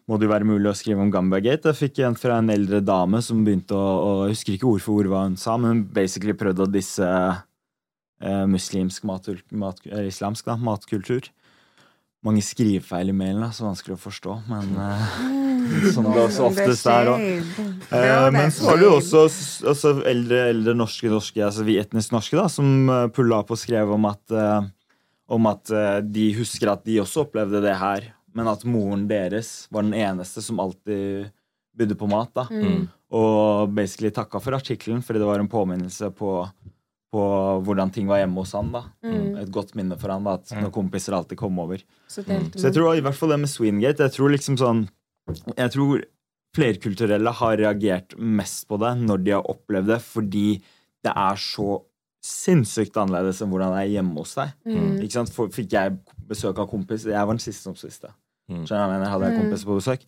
må det jo være mulig å skrive om Gambia-gate. Jeg fikk en fra en eldre dame som begynte å, å Jeg husker ikke ord for ord hva hun sa, men hun basically prøvde å disse uh, muslimsk mat, mat, eller islamsk da, matkultur. Mange skrivefeil i mailen, da, så vanskelig å forstå, men eh, som det også oftest er. Og, Eh, men så var det jo også altså, eldre, eldre norske, norske altså vi etnisk norske, da, som uh, pulla opp og skrev om at, eh, om at eh, de husker at de også opplevde det her, men at moren deres var den eneste som alltid bydde på mat. da. Mm. Og basically takka for artikkelen, fordi det var en påminnelse på, på hvordan ting var hjemme hos han. da. Mm. Et godt minne for han da, at når kompiser alltid kom over. Så Så jeg tror i hvert fall det med Swingate Jeg tror liksom sånn Jeg tror flerkulturelle har reagert mest på det når de har opplevd det, fordi det er så sinnssykt annerledes enn hvordan det er hjemme hos deg. Mm. Ikke sant? For, fikk jeg besøk av kompis Jeg var den siste som spiste. Mm. Skjønner jeg mener? Hadde jeg Mm. kompiser på besøk.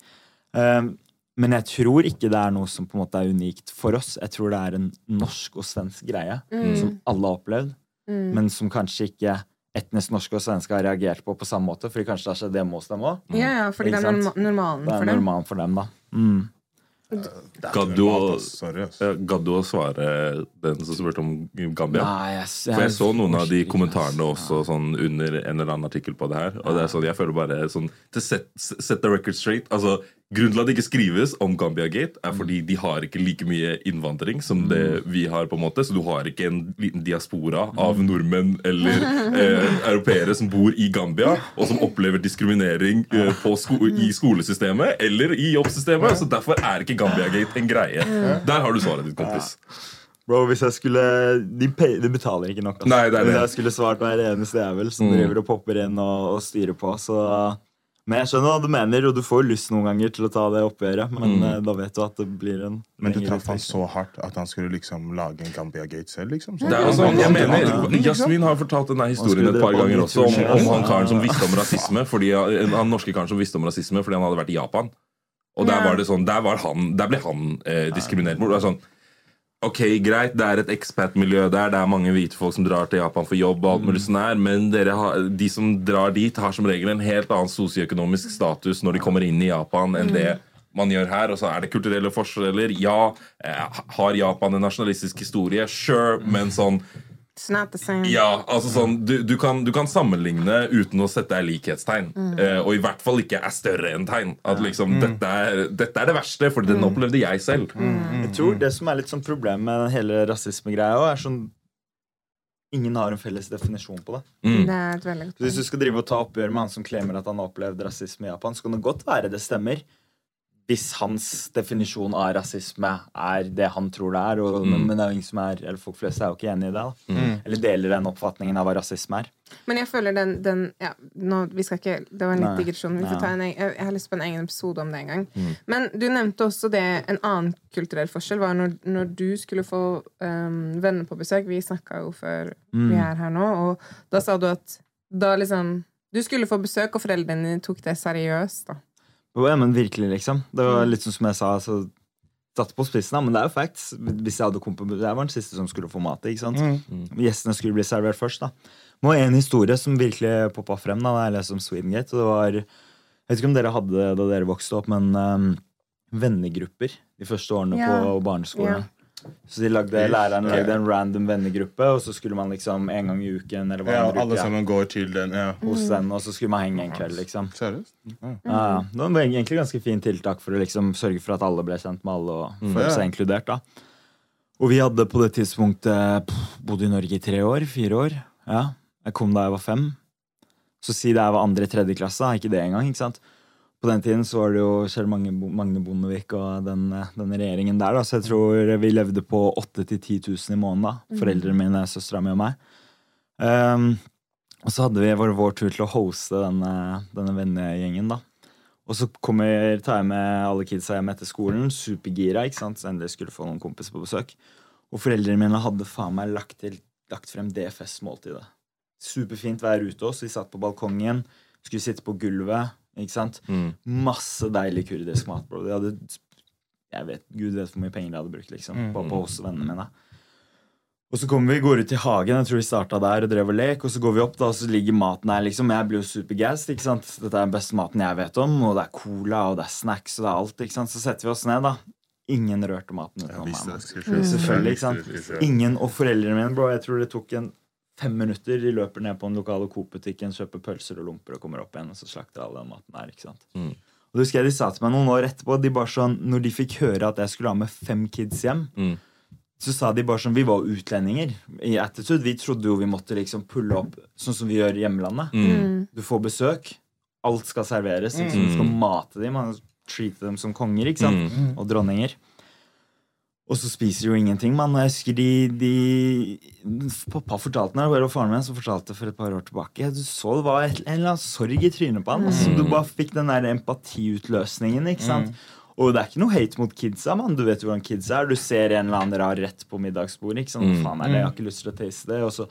Um, men jeg tror ikke det er noe som på en måte er unikt for oss. Jeg tror det er en norsk og svensk greie Mm. som alle har opplevd Mm. men som kanskje ikke etnisk norske og svenske har reagert på på samme måte. Fordi kanskje det har skjedd hjemme hos dem òg. Ja, ja, fordi det er normalen for normalen Det er for dem. normalen for dem, da. Mm. Gadd du å- du svare den som spurte om Gambia? Nei, jeg, For jeg så noen av de kommentarene også sånn under en eller annen artikkel på det her. Og det er sånn, jeg føler bare sånn To set, set the record straight altså, Grunnen til at det ikke skrives om Gambia Gate, er fordi de har ikke like mye innvandring som det vi har. på en måte Så du har ikke en liten diaspora av nordmenn eller [LAUGHS] eh, europeere som bor i Gambia, og som [LAUGHS] opplever diskriminering eh, på sko i skolesystemet eller i jobbsystemet. Så derfor er ikke Gambia Gate en greie. Der har du svaret ditt, kompis. Bro, hvis jeg skulle De, pay, de betaler ikke nok. Altså. Nei, det er det. Hvis jeg skulle svart hver eneste jævel som Mm. driver og popper inn og, og styrer på, så Men jeg skjønner hva du mener, og du får lyst noen ganger til å ta det oppgjøret, men Mm. eh, da vet du at det blir en Men du traff han så hardt at han skulle liksom lage en Gambia Gate selv, liksom? Det er jo sånn, jeg mener, Jasmin har fortalt denne historien et par ganger også om, om han karen som visste om rasisme fordi, Han norske karen som visste om rasisme fordi han hadde vært i Japan. Og der var det sånn, der, var han, der ble han eh, diskriminert. bort. Det er sånn, Ok, greit, det er et expat-miljø der. Det er mange hvite folk som drar til Japan for jobb. og alt mulig sånn her, Men har, de som drar dit, har som regel en helt annen sosioøkonomisk status når de kommer inn i Japan, enn det man gjør her. Og så er det kulturelle forskjeller. Ja, eh, har Japan en nasjonalistisk historie? Sure, men sånn It's not the same. ja, altså sånn, du, du, kan, du kan sammenligne uten å sette deg likhetstegn. Uh, og i hvert fall ikke er større enn tegn. At liksom, dette, er, dette er det verste, for den opplevde jeg selv. Jeg tror det som er litt sånn problem med den hele rasismegreia, er sånn Ingen har en felles definisjon på det. Mm. Det er et godt Hvis du skal drive og ta oppgjør med han som klemmer at han har opplevd rasisme i Japan, så kan det godt være det stemmer. Hvis hans definisjon av rasisme er det han tror det er. Og, men, men det er jo ingen som er, eller folk flest er jo ikke enig i det. da. Eller deler den oppfatningen av hva rasisme er. Men jeg føler den, den ja, nå, vi skal ikke, Det var en litt digresjon. Vi får ta en, jeg, jeg har lyst på en egen episode om det en gang. Men du nevnte også det En annen kulturell forskjell var når, når du skulle få um, venner på besøk. Vi snakka jo før vi er her nå, og da sa du at da liksom Du skulle få besøk, og foreldrene dine tok det seriøst. da Ja, men virkelig, liksom. Det var litt sånn som jeg sa. Altså, Satt på spissen, da, men det er jo facts. Hvis Jeg hadde kommet, jeg var den siste som skulle få mat. ikke sant? Gjestene skulle bli servert først. da. Det var en historie som virkelig poppa frem da jeg leste om Swedengate. og det var, Jeg vet ikke om dere hadde det da dere vokste opp, men um, vennegrupper de første årene Ja. på barneskolen. Ja. Så de lagde, læreren lagde en random vennegruppe, og så skulle man liksom en gang i uken eller hva Ja, alle uke, sammen går til den. Ja. hos den, og så skulle man henge en kveld. liksom. Seriøst? Ja. Ja. Det var egentlig ganske fint tiltak for å liksom sørge for at alle ble kjent med alle og føle seg inkludert. da. Og vi hadde på det tidspunktet bodd i Norge i tre år. Fire år. Ja. Jeg kom da jeg var fem. Så si det jeg var andre tredje klasse, ikke det engang. ikke sant? På den tiden så var det jo Kjell Magne, Magne Bondevik og den, eh, den regjeringen der, da. Så jeg tror vi levde på 8000 10 000 i måneden, da. Foreldrene mine, søstera mi og meg. Um, og så hadde vi vår, vår tur til å hoste denne, denne vennegjengen, da. Og så kommer, tar jeg med alle kidsa hjem etter skolen, supergira, ikke sant? så endelig skulle få noen kompiser på besøk. Og foreldrene mine hadde faen meg lagt, til, lagt frem DFS-måltidet. Superfint vær ute også. Vi satt på balkongen, skulle sitte på gulvet. Ikke sant? Masse deilig kurdisk mat, bro. De hadde Jeg vet, Gud vet hvor mye penger de hadde brukt liksom, på, på oss og vennene mine. Og så kommer vi, går ut i hagen, jeg tror vi starta der og drev og lek, og så går vi opp, da, og så ligger maten her, liksom. Jeg blir jo supergassed, ikke sant. Dette er den beste maten jeg vet om, og det er cola, og det er snacks, og det er alt, ikke sant. Så setter vi oss ned, da. Ingen rørte maten utenom meg. Selvfølgelig, ikke sant. Ingen, og foreldrene mine, bro, jeg tror det tok en fem minutter. De løper ned på den lokale Coop-butikken, kjøper pølser og lomper og kommer opp igjen, og så slakter alle den maten her, ikke sant. Mm. Og det husker jeg de sa til meg noen år etterpå, de bare sånn, når de fikk høre at jeg skulle ha med fem kids hjem, Mm. så sa de bare sånn Vi var utlendinger i attitude. Vi trodde jo vi måtte liksom pulle opp sånn som vi gjør i hjemlandet. Mm. Du får besøk. Alt skal serveres. Liksom. Du skal mate dem. Man treate dem som konger ikke sant? Mm. og dronninger. Og så spiser de jo ingenting. Man. Jeg husker de, de Pappa fortalte meg, eller faren min som fortalte for et par år tilbake Du så det var et, en eller annen sorg i trynet på han. Altså, du bare fikk den der empatiutløsningen. ikke sant? Og det er ikke noe hate mot kidsa. man. Du vet jo hvordan kidsa er. Du ser en eller annen rar rett på middagsbordet. ikke sant? Hva faen er det? Jeg har ikke lyst til å taste det. Og så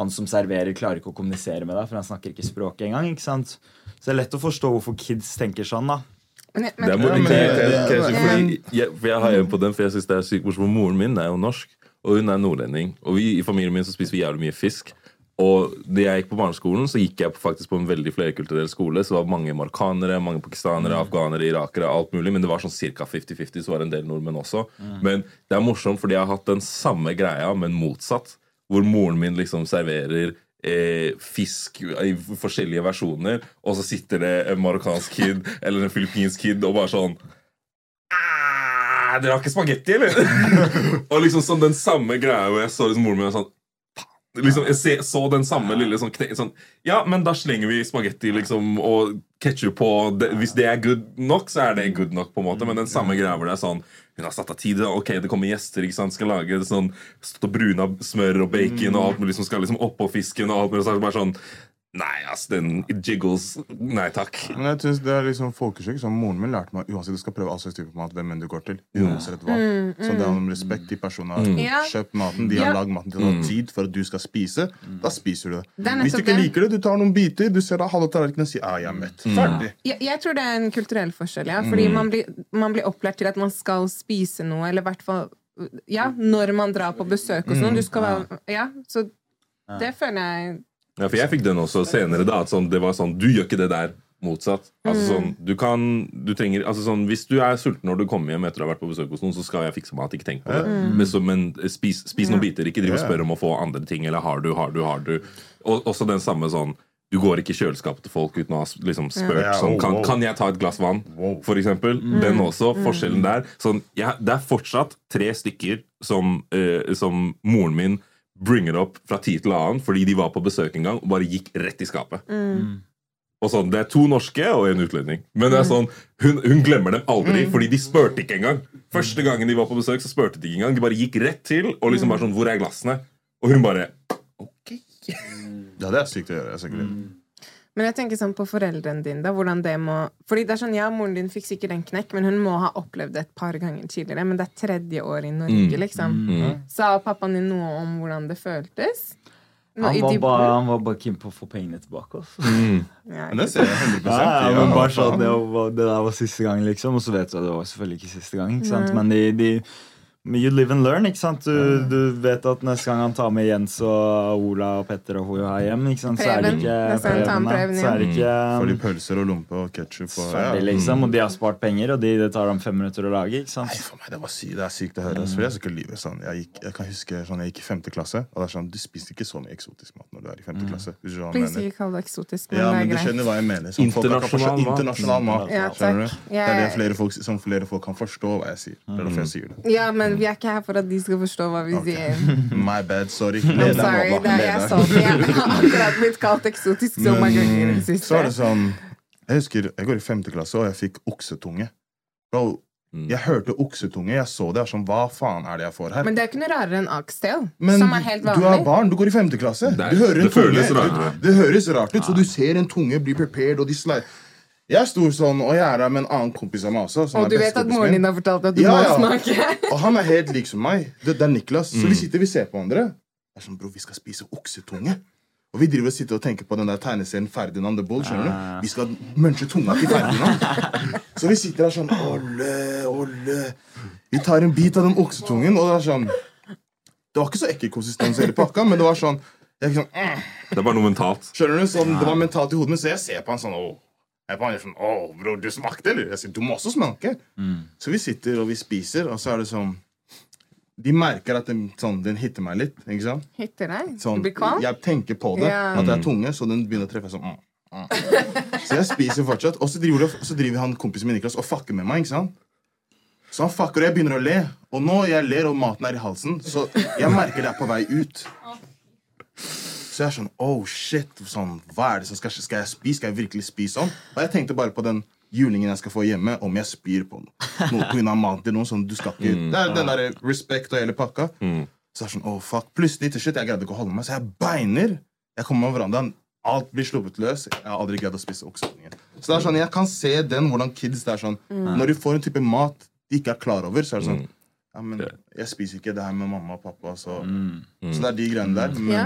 han som serverer, klarer ikke å kommunisere med deg, for han snakker ikke språket engang. ikke sant? Så det er lett å forstå hvorfor kids tenker sånn. da. Men, jeg- Det er fordi for jeg har en på den, for jeg synes det er sykt morsomt. Moren min er jo norsk, og hun er nordlending. Og vi, i familien min så spiser vi jævlig mye fisk. Og da jeg gikk på barneskolen, så gikk jeg faktisk på en veldig flerkulturell skole. Så det var mange marokkanere, mange pakistanere, afghanere, irakere, alt mulig. Men det var sånn ca. 50-50, så var det en del nordmenn også. Men det er morsomt, fordi jeg har hatt den samme greia, men motsatt. Hvor moren min liksom serverer eh, fisk i forskjellige versjoner, og så sitter det en marokkansk kid [LAUGHS] eller en filippinsk kid og bare sånn «Ah, Dere har ikke spagetti, eller? [LAUGHS] og liksom sånn den samme greia hvor jeg så liksom moren min og sånn. Liksom, jeg se, så den samme lille sånn, kne, sånn Ja, men da slenger vi spagetti liksom, og ketsjup på. Det, hvis det er good nok, så er det good nok. på en måte Men den samme greia hvor det er sånn Hun har satt av tid. Ok, det kommer gjester. ikke sant, Skal lage sånn bruna smør og bacon og alt mulig som skal liksom oppå fisken. og alt mulig, så bare sånn Nei, ass, den jiggles. Nei takk. Men jeg synes det er liksom folkeskikk. som moren min lærte meg uansett du skal prøve all slags type mat, hvem enn du går til. Uansett hva. Så det er om respekt De personene har mm. kjøpt maten, de har Ja. lagd maten til å ha tid for at du skal spise. Da spiser du det. Det Hvis du ikke liker det, du tar noen biter, du ser da halve tallerkenen og sier ah, 'jeg er mett'. Ferdig. jeg, jeg tror det er en kulturell forskjell. Ja. Fordi man, blir, man blir opplært til at man skal spise noe, eller i hvert fall ja, når man drar på besøk hos noen. Du skal være, ja, så det føler jeg Ja, for jeg fikk den også senere. da at sånn, Det var sånn Du gjør ikke det der. Motsatt. Altså sånn, du kan, du trenger, altså sånn, Hvis du er sulten når du kommer hjem etter å ha vært på besøk hos noen, så skal jeg fikse mat. Ikke tenk på det. Men, så, men spis, spis noen biter. Ikke driv og spør om å få andre ting. Eller har du, har du, har du. Og også den samme sånn du går ikke i kjøleskapet til folk uten å ha liksom, spurt Ja, sånn, kan, kan jeg ta et glass vann, for eksempel. Den også. Forskjellen der. Sånn, ja, det er fortsatt tre stykker som, eh, som moren min bringer up fra tid til annen fordi de var på besøk en gang og bare gikk rett i skapet. Og sånn, Det er to norske og en utlending. Men det er sånn, hun, hun glemmer dem aldri, fordi de spurte ikke engang. Første gangen de var på besøk, så spurte de ikke engang. De bare gikk rett til og liksom bare sånn Hvor er glassene? Og hun bare Ok. Ja, det er sykt å gjøre. Jeg. Men jeg tenker sånn på foreldrene dine, da, hvordan det må Fordi det er sånn, ja, moren din fikk sikkert en knekk, men hun må ha opplevd det et par ganger tidligere. Men det er tredje år i Norge, liksom. Sa pappaen din noe om hvordan det føltes? Nå, Han var bare, han var bare keen på å få pengene tilbake. Altså. Ja, Men det ser jeg 100 Ja, ja, Ja, men bare sånn, det, var, det der var siste gang, liksom. Og så vet du at det var selvfølgelig ikke siste gang. Ikke sant? Men de, de You live and learn. ikke sant? Du, du vet at neste gang han tar med Jens og Ola og Petter og hun her hjem, ikke sant? så er det ikke. Preben Så er det ikke Får de pølser og lompe og ketsjup og ferdig, liksom. Og de har spart penger, og de, det tar dem fem minutter å lage. ikke sant? Nei, for meg, det, var sy det er sykt å høre. For jeg, skal ikke lyve, sånn. jeg, gikk, jeg kan huske sånn, jeg gikk i femte klasse, og det er sånn, du spiser ikke så mye eksotisk mat når du er i femte klasse. Hvis du Please mener. ikke kall det eksotisk, men Ja, det men er du greit. skjønner hva jeg mener. Som folk kan forstå, Internasjonal mat. internasjonal mat. Ja, takk. Det er det flere folk, som flere folk kan forstå hva jeg sier. Det er derfor jeg sier det. Ja, men men vi er ikke her for at de skal forstå hva vi sier. [LAUGHS] My bad, sorry. I'm sorry. Det er jeg salty. Jeg har akkurat blitt kalt eksotisk så mange ganger i det siste. så er det sånn Jeg husker jeg går i femte klasse, og jeg fikk oksetunge. Bro, Mm. jeg hørte oksetunge, jeg så det. Jeg er sånn, Hva faen er det jeg får her? Men det er ikke noe rarere enn oxtail, Men som er helt du er barn, du går i femte klasse. Det er- du hører en det føles rart. du, det høres rart ut, så du ser en tunge bli prepared, og de slide. Jeg sto sånn, og jeg er der med en annen kompis av meg også. Og du vet at moren din har fortalt at du Ja, må ja. smake. Og han er helt lik som meg. Det, det er Niklas. Mm. Så vi sitter vi ser på hverandre. Det er sånn, bro, Vi skal spise oksetunge. Og vi driver og sitter og tenker på den der tegneserien Ferdinand the Bull. skjønner Ah. du? Vi skal munche tunga til Ferdinand. Så vi sitter der sånn Olle, Olle. Vi tar en bit av den oksetungen, og det er sånn Det var ikke så ekkel konsistens i hele pakka, men det var sånn jeg sånn mm. Det er bare noe mentalt. Skjønner du? Sånn, det var mentalt i hodet mitt, så jeg ser på han sånn Åh. Jeg han sånn, Åh, bro, du smakte, eller? Jeg sier, du må også smake. Så vi sitter og vi spiser, og så er det sånn De merker at den, sånn, den hitter meg litt. ikke sant? Hitter deg? Sånn, Du blir kvalm? jeg tenker på det, Yeah. at det er tunge, så den begynner å treffe sånn. Mm, mm. Så jeg spiser fortsatt. Og så driver, det- så driver han kompisen min Niklas og fucker med meg. ikke sant? Så han fucker, og jeg begynner å le. Og nå jeg ler, og maten er i halsen, så jeg merker det er på vei ut. Så jeg er sånn Oh, shit. Sånn, hva er det som skal skje? Skal jeg spise? Skal jeg virkelig spise sånn? Og jeg tenkte bare på den julingen jeg skal få hjemme, om jeg spyr på noe på grunn av maten til noen. Sånn, du skal ikke Det er den der respekt og hele pakka. Så jeg er sånn, oh fuck Plutselig til slutt, jeg greide ikke å holde meg, så jeg beiner. Jeg kommer meg over verandaen. Alt blir sluppet løs. Jeg har aldri greid å spise oksetunge. Så det er sånn, jeg kan se den, hvordan kids det er sånn Når de får en type mat de ikke er klar over, så er det sånn Ja, men jeg spiser ikke det her med mamma og pappa, så Så det er de greiene der. Men Ja.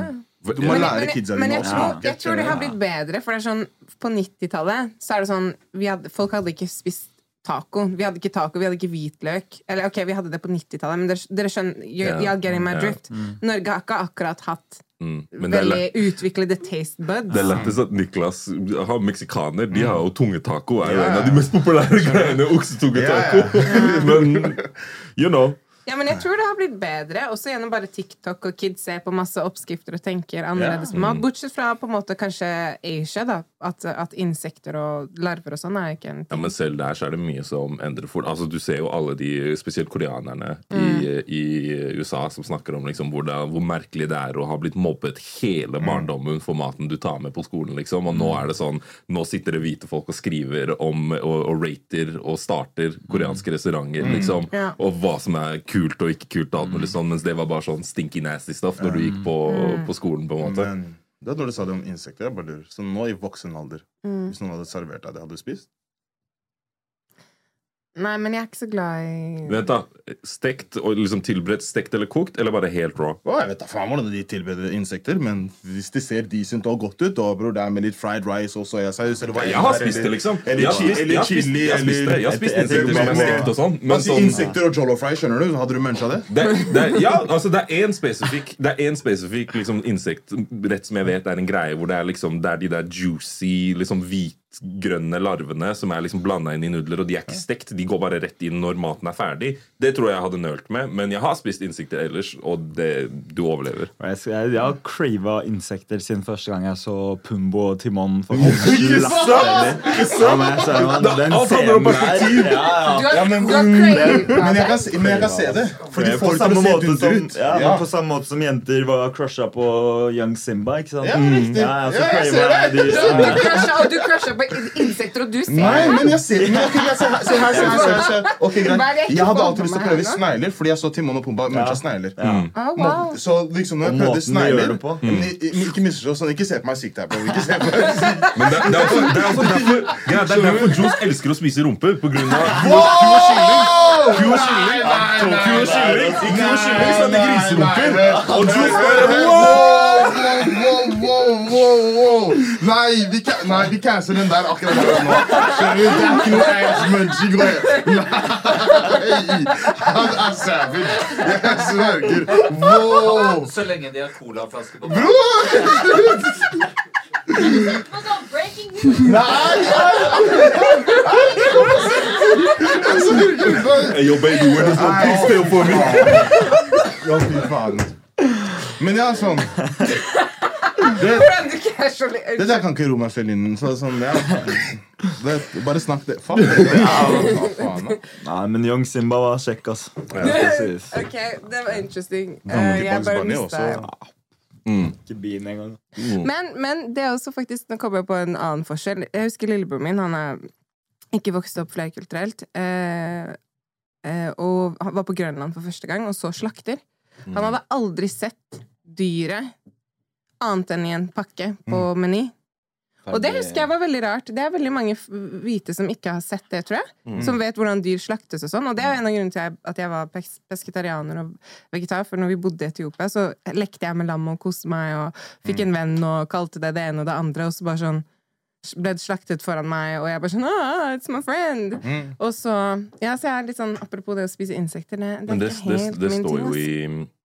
Du må Men, lære men, kidsa dine å tror, smake. jeg tror det har blitt bedre, for det er sånn På 90-tallet så er det sånn hadde, Folk hadde ikke spist taco. Vi hadde ikke taco, vi hadde ikke hvitløk. Eller ok, vi hadde det på 90-tallet, men dere, dere skjønner you're, Ja. Getting my drift. Norge har ikke akkurat hatt Mm. Veldig utviklede taste buds. det er lettest at Niklas har meksikaner. De har jo tungetaco. er jo en av de mest populære greiene. Oksetungetaco. [LAUGHS] Men you know. Ja, men jeg tror det har blitt bedre, også gjennom bare TikTok, og kids ser på masse oppskrifter og tenker annerledes på mat. Bortsett fra på en måte kanskje Asia, da. At, at insekter og larver og sånn er ikke en ting. Ja, men selv der så er det mye som endrer fort. Altså, du ser jo alle de, spesielt koreanerne Mm. i, i USA, som snakker om liksom, hvor, det, hvor merkelig det er å ha blitt mobbet hele Mm. barndommen for maten du tar med på skolen. Liksom. Og nå er det sånn, nå sitter det hvite folk og skriver om og, og rater og starter koreanske restauranter. Liksom, Mm. Ja. Og hva som er kult og ikke kult, og alt mulig sånn, mens det var bare sånn stinky nasty stuff når du gikk på, Mm. på skolen. på en måte. Men det er når du sa det om insekter. Jeg bare lurer. Så nå i voksen alder, Mm. hvis noen hadde servert deg det, hadde du spist? Nei, men jeg er ikke så glad i Vent da, Stekt og liksom tilberedt stekt eller kokt, eller bare helt raw? Å, jeg vet da faen hvordan de tilbereder insekter, men hvis det ser decent og godt ut, da bror, det er med litt fried rice og soyasaus eller hva Jeg har spist det, eller- liksom. Eller, Jeg har chi- spist- eller jeg har spist- chili, insekter som er stekt og sånn, men Men sånn- Insekter og jollo fry, skjønner du? Hadde du muncha det? Det, det, ja, altså det er én spesifikk Det er en spesifikk liksom, insektrett som jeg vet er en greie hvor det er, liksom, det er de der juicy, liksom hvitgrønne larvene som er liksom blanda inn i nudler, og de er ikke stekt. De går bare rett inn når maten er ferdig. Det tror jeg jeg hadde nølt med, men jeg har spist insekter ellers, og det, du overlever. Jeg, jeg, jeg har crava insekter siden første gang jeg så Pumbo og Timon. For Ikke sant? Ikke sant? Ja, men jeg ser man, den Alt handler om scenen der- perspektiv. Ja, ja. Ja, men, men, jeg kan, men jeg kan se det. Fordi på folk får samme se måte som, ut. ja, Ja. på samme måte som jenter var crusha på Young Simba. ikke sant? Ja, riktig. Ja, så Ja, jeg ser det. de- Du, du crusha, og du crusha på insekter, og du ser Nei, men jeg ser men jeg, jeg, se her, se her, se her, se her, se her. Ok, Hva det greit. jeg hadde alltid lyst til å prøve snegler, fordi jeg så Timon og Pumba muncha snegler. Oh, wow. Så liksom når jeg prøvde snegler i- Ikke misforstå sånn, ikke se på meg sykt her, bro. Ikke se på meg sykt. [LAUGHS] Men det, det er også, det er også derfor, ja, det er derfor Jules elsker å spise rumper, På grunn av ku og kylling. Ku og kylling. Ku. I ku og kylling så er det griserumper. Og Jules bare! Wow, wow, wow. Nei, vi, nei, vi canceler den der akkurat her nå. Skjønner du? Det er ikke noe ass munching. Nei! Han er savage. Jeg sverger. Wow! Så lenge de har colaflaske på Nei! Jeg sverger. Hey, yo, baby, where does one piece still for me? Ja, fy faen. Men ja, sånn Det, Hvordan du casually det der kan ikke ro meg selv inn. Så, sånn, ja. det, bare snakk det. Fuck det. Ja, faen, da? Nei, men Young Simba var kjekk, ass. Skal. [LAUGHS] Ok, det var interesting. Til jeg bare mista Mm. Ikke bien engang. men, men det er også faktisk Nå kommer jeg på en annen forskjell. Jeg husker lillebroren min. Han er ikke vokst opp flerkulturelt. Eh, eh, og han var på Grønland for første gang og så slakter. Han hadde aldri sett dyret annet enn i en pakke på Meny. Og det husker jeg var veldig rart. Det er veldig mange hvite som ikke har sett det, tror jeg. Som vet hvordan dyr slaktes og sånn. Og det er en av grunnene til at jeg var pes- pesketarianer og vegetar. For når vi bodde i Etiopia, så lekte jeg med lam og koste meg og fikk en venn og kalte det det ene og det andre, og så bare sånn ble slaktet foran meg, og jeg bare sånn ah, It's my friend! Og så Ja, så jeg er litt sånn Apropos det å spise insekter, det, det er det, ikke det, helt det min står jo i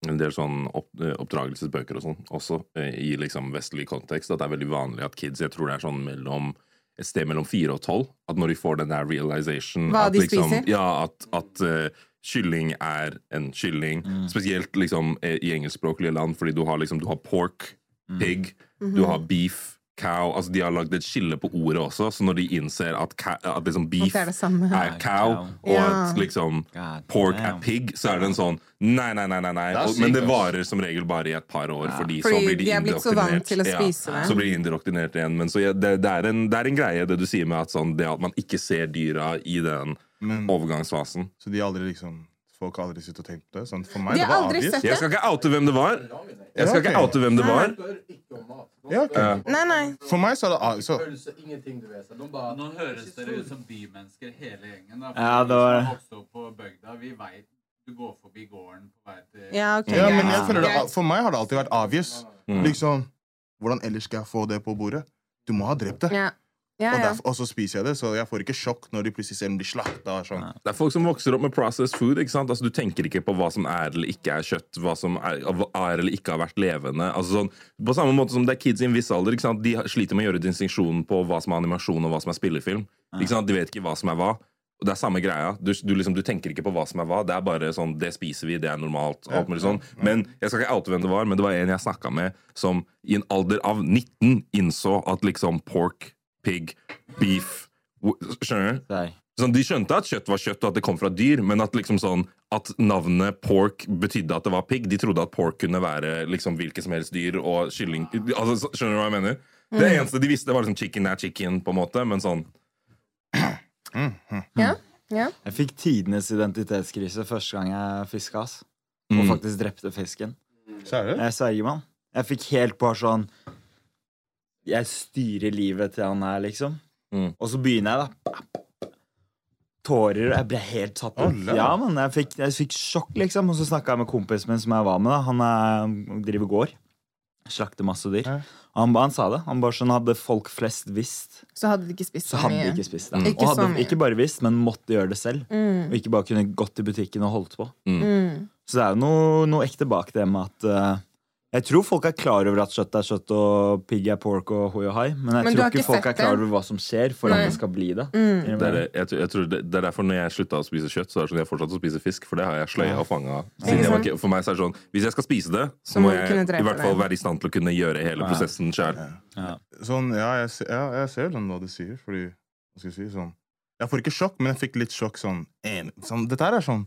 en del sånn opp, eh, oppdragelsesbøker og sånn også, eh, i liksom vestlig kontekst, at det er veldig vanlig at kids Jeg tror det er sånn mellom et sted mellom fire og tolv. At når de får den der realization Hva at de liksom, spiser? Ja, at, at uh, kylling er en kylling. Spesielt liksom i engelskspråklige land, fordi du har liksom Du har pork, pig, du har beef. Cow, altså De har lagd et skille på ordet også, så når de innser at, ca- at liksom beef er er cow, cow. og at liksom God pork damn. er pig, så er det en sånn Nei, nei, nei, nei, nei. Og, men det varer som regel bare i et par år, fordi, så blir de, de er blitt så vant til å spise det. Så blir de indoktrinert igjen. Men så ja, det, det, er en, det er en greie, det du sier med at, sånn, det at man ikke ser dyra i den Men, overgangsfasen. så de aldri liksom Folk har aldri sittet og tenkt på det? Sånn, for meg, De det var aldri sett det. Jeg skal ikke oute hvem det var. Jeg skal ikke oute hvem det var. Ja, ok. Nei, nei. For meg så er det så, ingenting du vet. De bare, Nå høres dere ut som bymennesker hele gjengen. Da, Ja, det var som det. opp på bygda, vi vet du går forbi gården på vei til Ja, ok. ja, men jeg greit. føler det, Greit. For meg har det alltid vært obvious. Mm. Liksom, Hvordan ellers skal jeg få det på bordet? Du må ha drept det. Ja. Ja, Og, derfor, og så spiser jeg det, så jeg får ikke sjokk når de plutselig ser den bli slakta. Sånn. Det er folk som vokser opp med processed food. ikke sant? Altså, Du tenker ikke på hva som er eller ikke er kjøtt, hva som er, er eller ikke har vært levende. Altså, sånn, på samme måte som det er kids i en viss alder. ikke sant? De sliter med å gjøre distinksjonen på hva som er animasjon og hva som er spillefilm. Ikke sant? De vet ikke hva som er hva. Og det er samme greia. Du, du, liksom, du tenker ikke på hva som er hva. Det er bare sånn, det spiser vi, det er normalt. og alt mulig sånn. Men jeg skal ikke oute hvem det var, men det var en jeg snakka med som i en alder av 19 innså at liksom pork, pig, beef Skjønner du? Sånn, de skjønte at kjøtt var kjøtt, og at det kom fra dyr, men at, liksom sånn, at navnet pork betydde at det var pig. De trodde at pork kunne være liksom hvilket som helst dyr, og kylling altså, Skjønner du hva jeg mener? Det eneste de visste, var liksom chicken er chicken, på en måte, men sånn Ja. ja. Jeg fikk tidenes identitetskrise første gang jeg fiska, ass. Og Mm. faktisk drepte fisken. Seriøst? Jeg sverger, mann. Jeg fikk helt på sånn Jeg styrer livet til han her, liksom. Mm. Og så begynner jeg, da. Tårer. Jeg ble helt satt ut. Ja, men jeg fikk, jeg fikk sjokk, liksom. Og så snakka jeg med kompisen min som jeg var med. da Han er, driver gård. Slakter masse dyr. Ja. Han, han sa det. Han bare sånn Hadde folk flest visst, Så hadde de ikke spist så mye. ikke spist det. Ikke Og så hadde mye. ikke bare visst, men måtte gjøre det selv. Og ikke bare kunne gått i butikken og holdt på. Mm. Så det er jo noe, noe ekte bak det med at eh, Jeg tror folk er klar over at kjøtt er kjøtt og pigg er pork og hoi og hai, men jeg Men tror ikke ikke folk er klar over hva som skjer for Nei. at det skal bli det. Mm. det er, jeg, jeg tror det, det er derfor når jeg slutta å spise kjøtt, så er det sånn jeg fortsatte å spise fisk. For det har jeg sløya og fanga. For meg så er det sånn Hvis jeg skal spise det, så Så må jeg i hvert fall være i stand til å kunne gjøre hele prosessen sjøl. Sånn, ja, jeg, ja, jeg ser den hva du sier, fordi Hva skal jeg si? Sånn Jeg får ikke sjokk, men jeg fikk litt sjokk sånn, en, sånn Dette her er sånn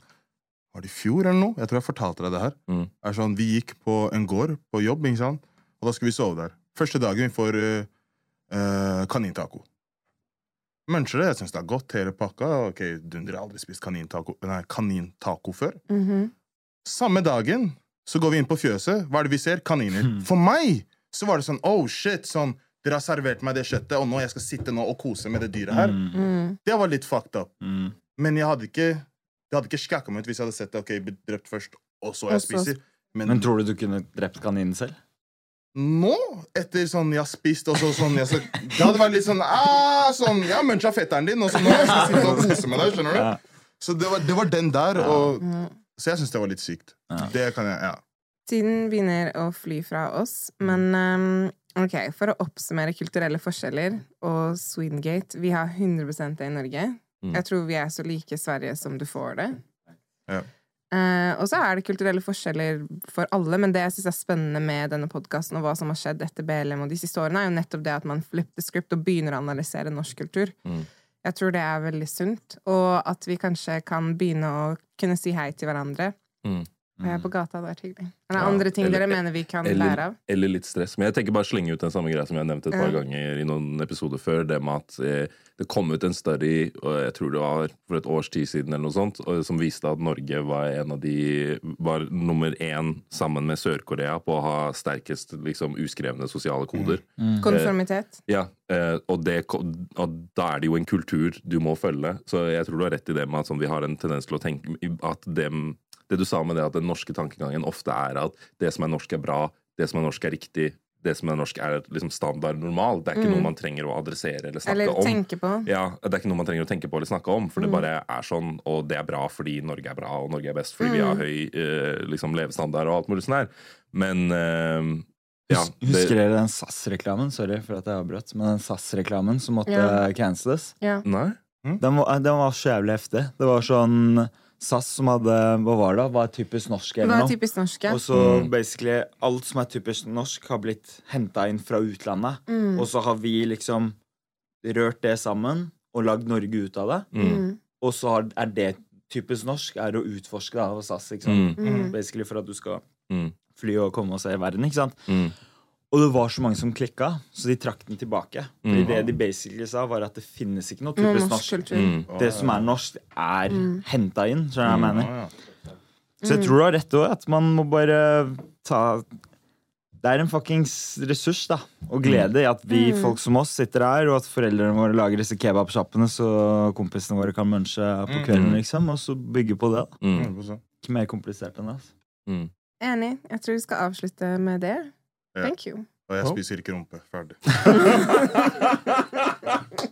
Var det i fjor eller noe? Jeg tror jeg fortalte deg det her. Mm. Er sånn, Vi gikk på en gård på jobb, ikke sant? og da skulle vi sove der. Første dagen vi får uh, uh, kanintaco. Muncher det, jeg syns det er godt, hele pakka. Ok, Dunder, har aldri spist kanintaco, nei, kanintaco før. Mhm. Samme dagen så går vi inn på fjøset. Hva er det vi ser? Kaniner. For meg så var det sånn oh shit, sånn dere har servert meg det kjøttet, og nå jeg skal sitte nå og kose med det dyret her. Mm. Det var litt fucked up. Mm. Men jeg hadde ikke det hadde ikke skakka meg ut hvis jeg hadde sett det. ok, bli drept først, og så jeg Også. spiser. Men, Men tror du du kunne drept kaninen selv? nå, etter sånn jeg har spist og så sånn jeg skal, Det hadde vært litt sånn ah, sånn, Jeg har muncha fetteren din, og så nå jeg skal [LAUGHS] sitte og kose med deg. skjønner du? Ja. Så det var, det var den der, og Så jeg syns det var litt sykt. Ja. Det kan jeg, ja. Tiden begynner å fly fra oss, men um, ok, for å oppsummere kulturelle forskjeller og Swedengate Vi har 100 det i Norge. Mm. Jeg tror vi er så like Sverige som du får det. Ja. Uh, og så er det kulturelle forskjeller for alle, men det jeg syns er spennende med denne podkasten, og hva som har skjedd etter BLM og de siste årene, er jo nettopp det at man flipper script og begynner å analysere norsk kultur. Mm. Jeg tror det er veldig sunt, og at vi kanskje kan begynne å kunne si hei til hverandre. Mm. Eh, På gata hadde vært hyggelig. Er det Ja, andre ting eller- dere mener vi kan eller, lære av? Eller litt stress. Men jeg tenker bare slenge ut den samme greia som jeg nevnte et par Ja. ganger i noen episoder før. Det med at eh, det kom ut en study, og jeg tror det var for et års tid siden, eller noe sånt, som viste at Norge var en av de var nummer én sammen med Sør-Korea på å ha sterkest liksom, uskrevne sosiale koder. Konformitet? Ja, eh, og, det, og da er det jo en kultur du må følge. Så jeg tror du har rett i det med at sånn, vi har en tendens til å tenke at dem, det du sa med det at den norske tankegangen ofte er at det som er norsk, er bra, det som er norsk, er riktig. Det som er norsk, er liksom standard normal. Det er ikke Mm. noe man trenger å adressere eller snakke Eller om. tenke på? Ja, Det er ikke noe man trenger å tenke på eller snakke om, for det Mm. bare er sånn, og det er bra fordi Norge er bra, og Norge er best fordi vi har Mm. høy eh, liksom, levestandard og alt mulig sånn her. Men eh, ja, det... Husker dere den SAS-reklamen? Sorry for at jeg avbrøt. Men den SAS-reklamen som måtte Ja. canceles? Ja. Nei? Den var, den var så jævlig heftig. Det var sånn SAS som hadde Hva var det? Var typisk norsk eller er noe? typisk norsk? ja? Og så Mm. basically alt som er typisk norsk, har blitt henta inn fra utlandet. Mm. Og så har vi liksom rørt det sammen og lagd Norge ut av det. Mm. Mm. Og så har, er det typisk norsk er å utforske det av SAS. Ikke sant? Mm. Mm. Basically for at du skal Mm. fly og komme og se verden. Ikke sant? Mm. Og det var så mange som klikka, så de trakk den tilbake. Fordi Mm. det de basically sa, var at det finnes ikke noe typisk norsk norsk. Mm. Det som er norsk, er Mm. henta inn. Skjønner du hva jeg Mm. mener? Ja. Så jeg Mm. tror du har rett òg, at man må bare ta Det er en fuckings ressurs, da. Og glede i at vi Mm. folk som oss sitter her, og at foreldrene våre lager disse kebabsjappene, så kompisene våre kan munche på kvelden, Mm. liksom. Og så bygge på det. da. Mm. Ikke mer komplisert enn det. Altså. Mm. Enig. Jeg tror vi skal avslutte med det. Ja. Thank you. Og jeg spiser ikke rumpe. Ferdig. [LAUGHS] [LAUGHS]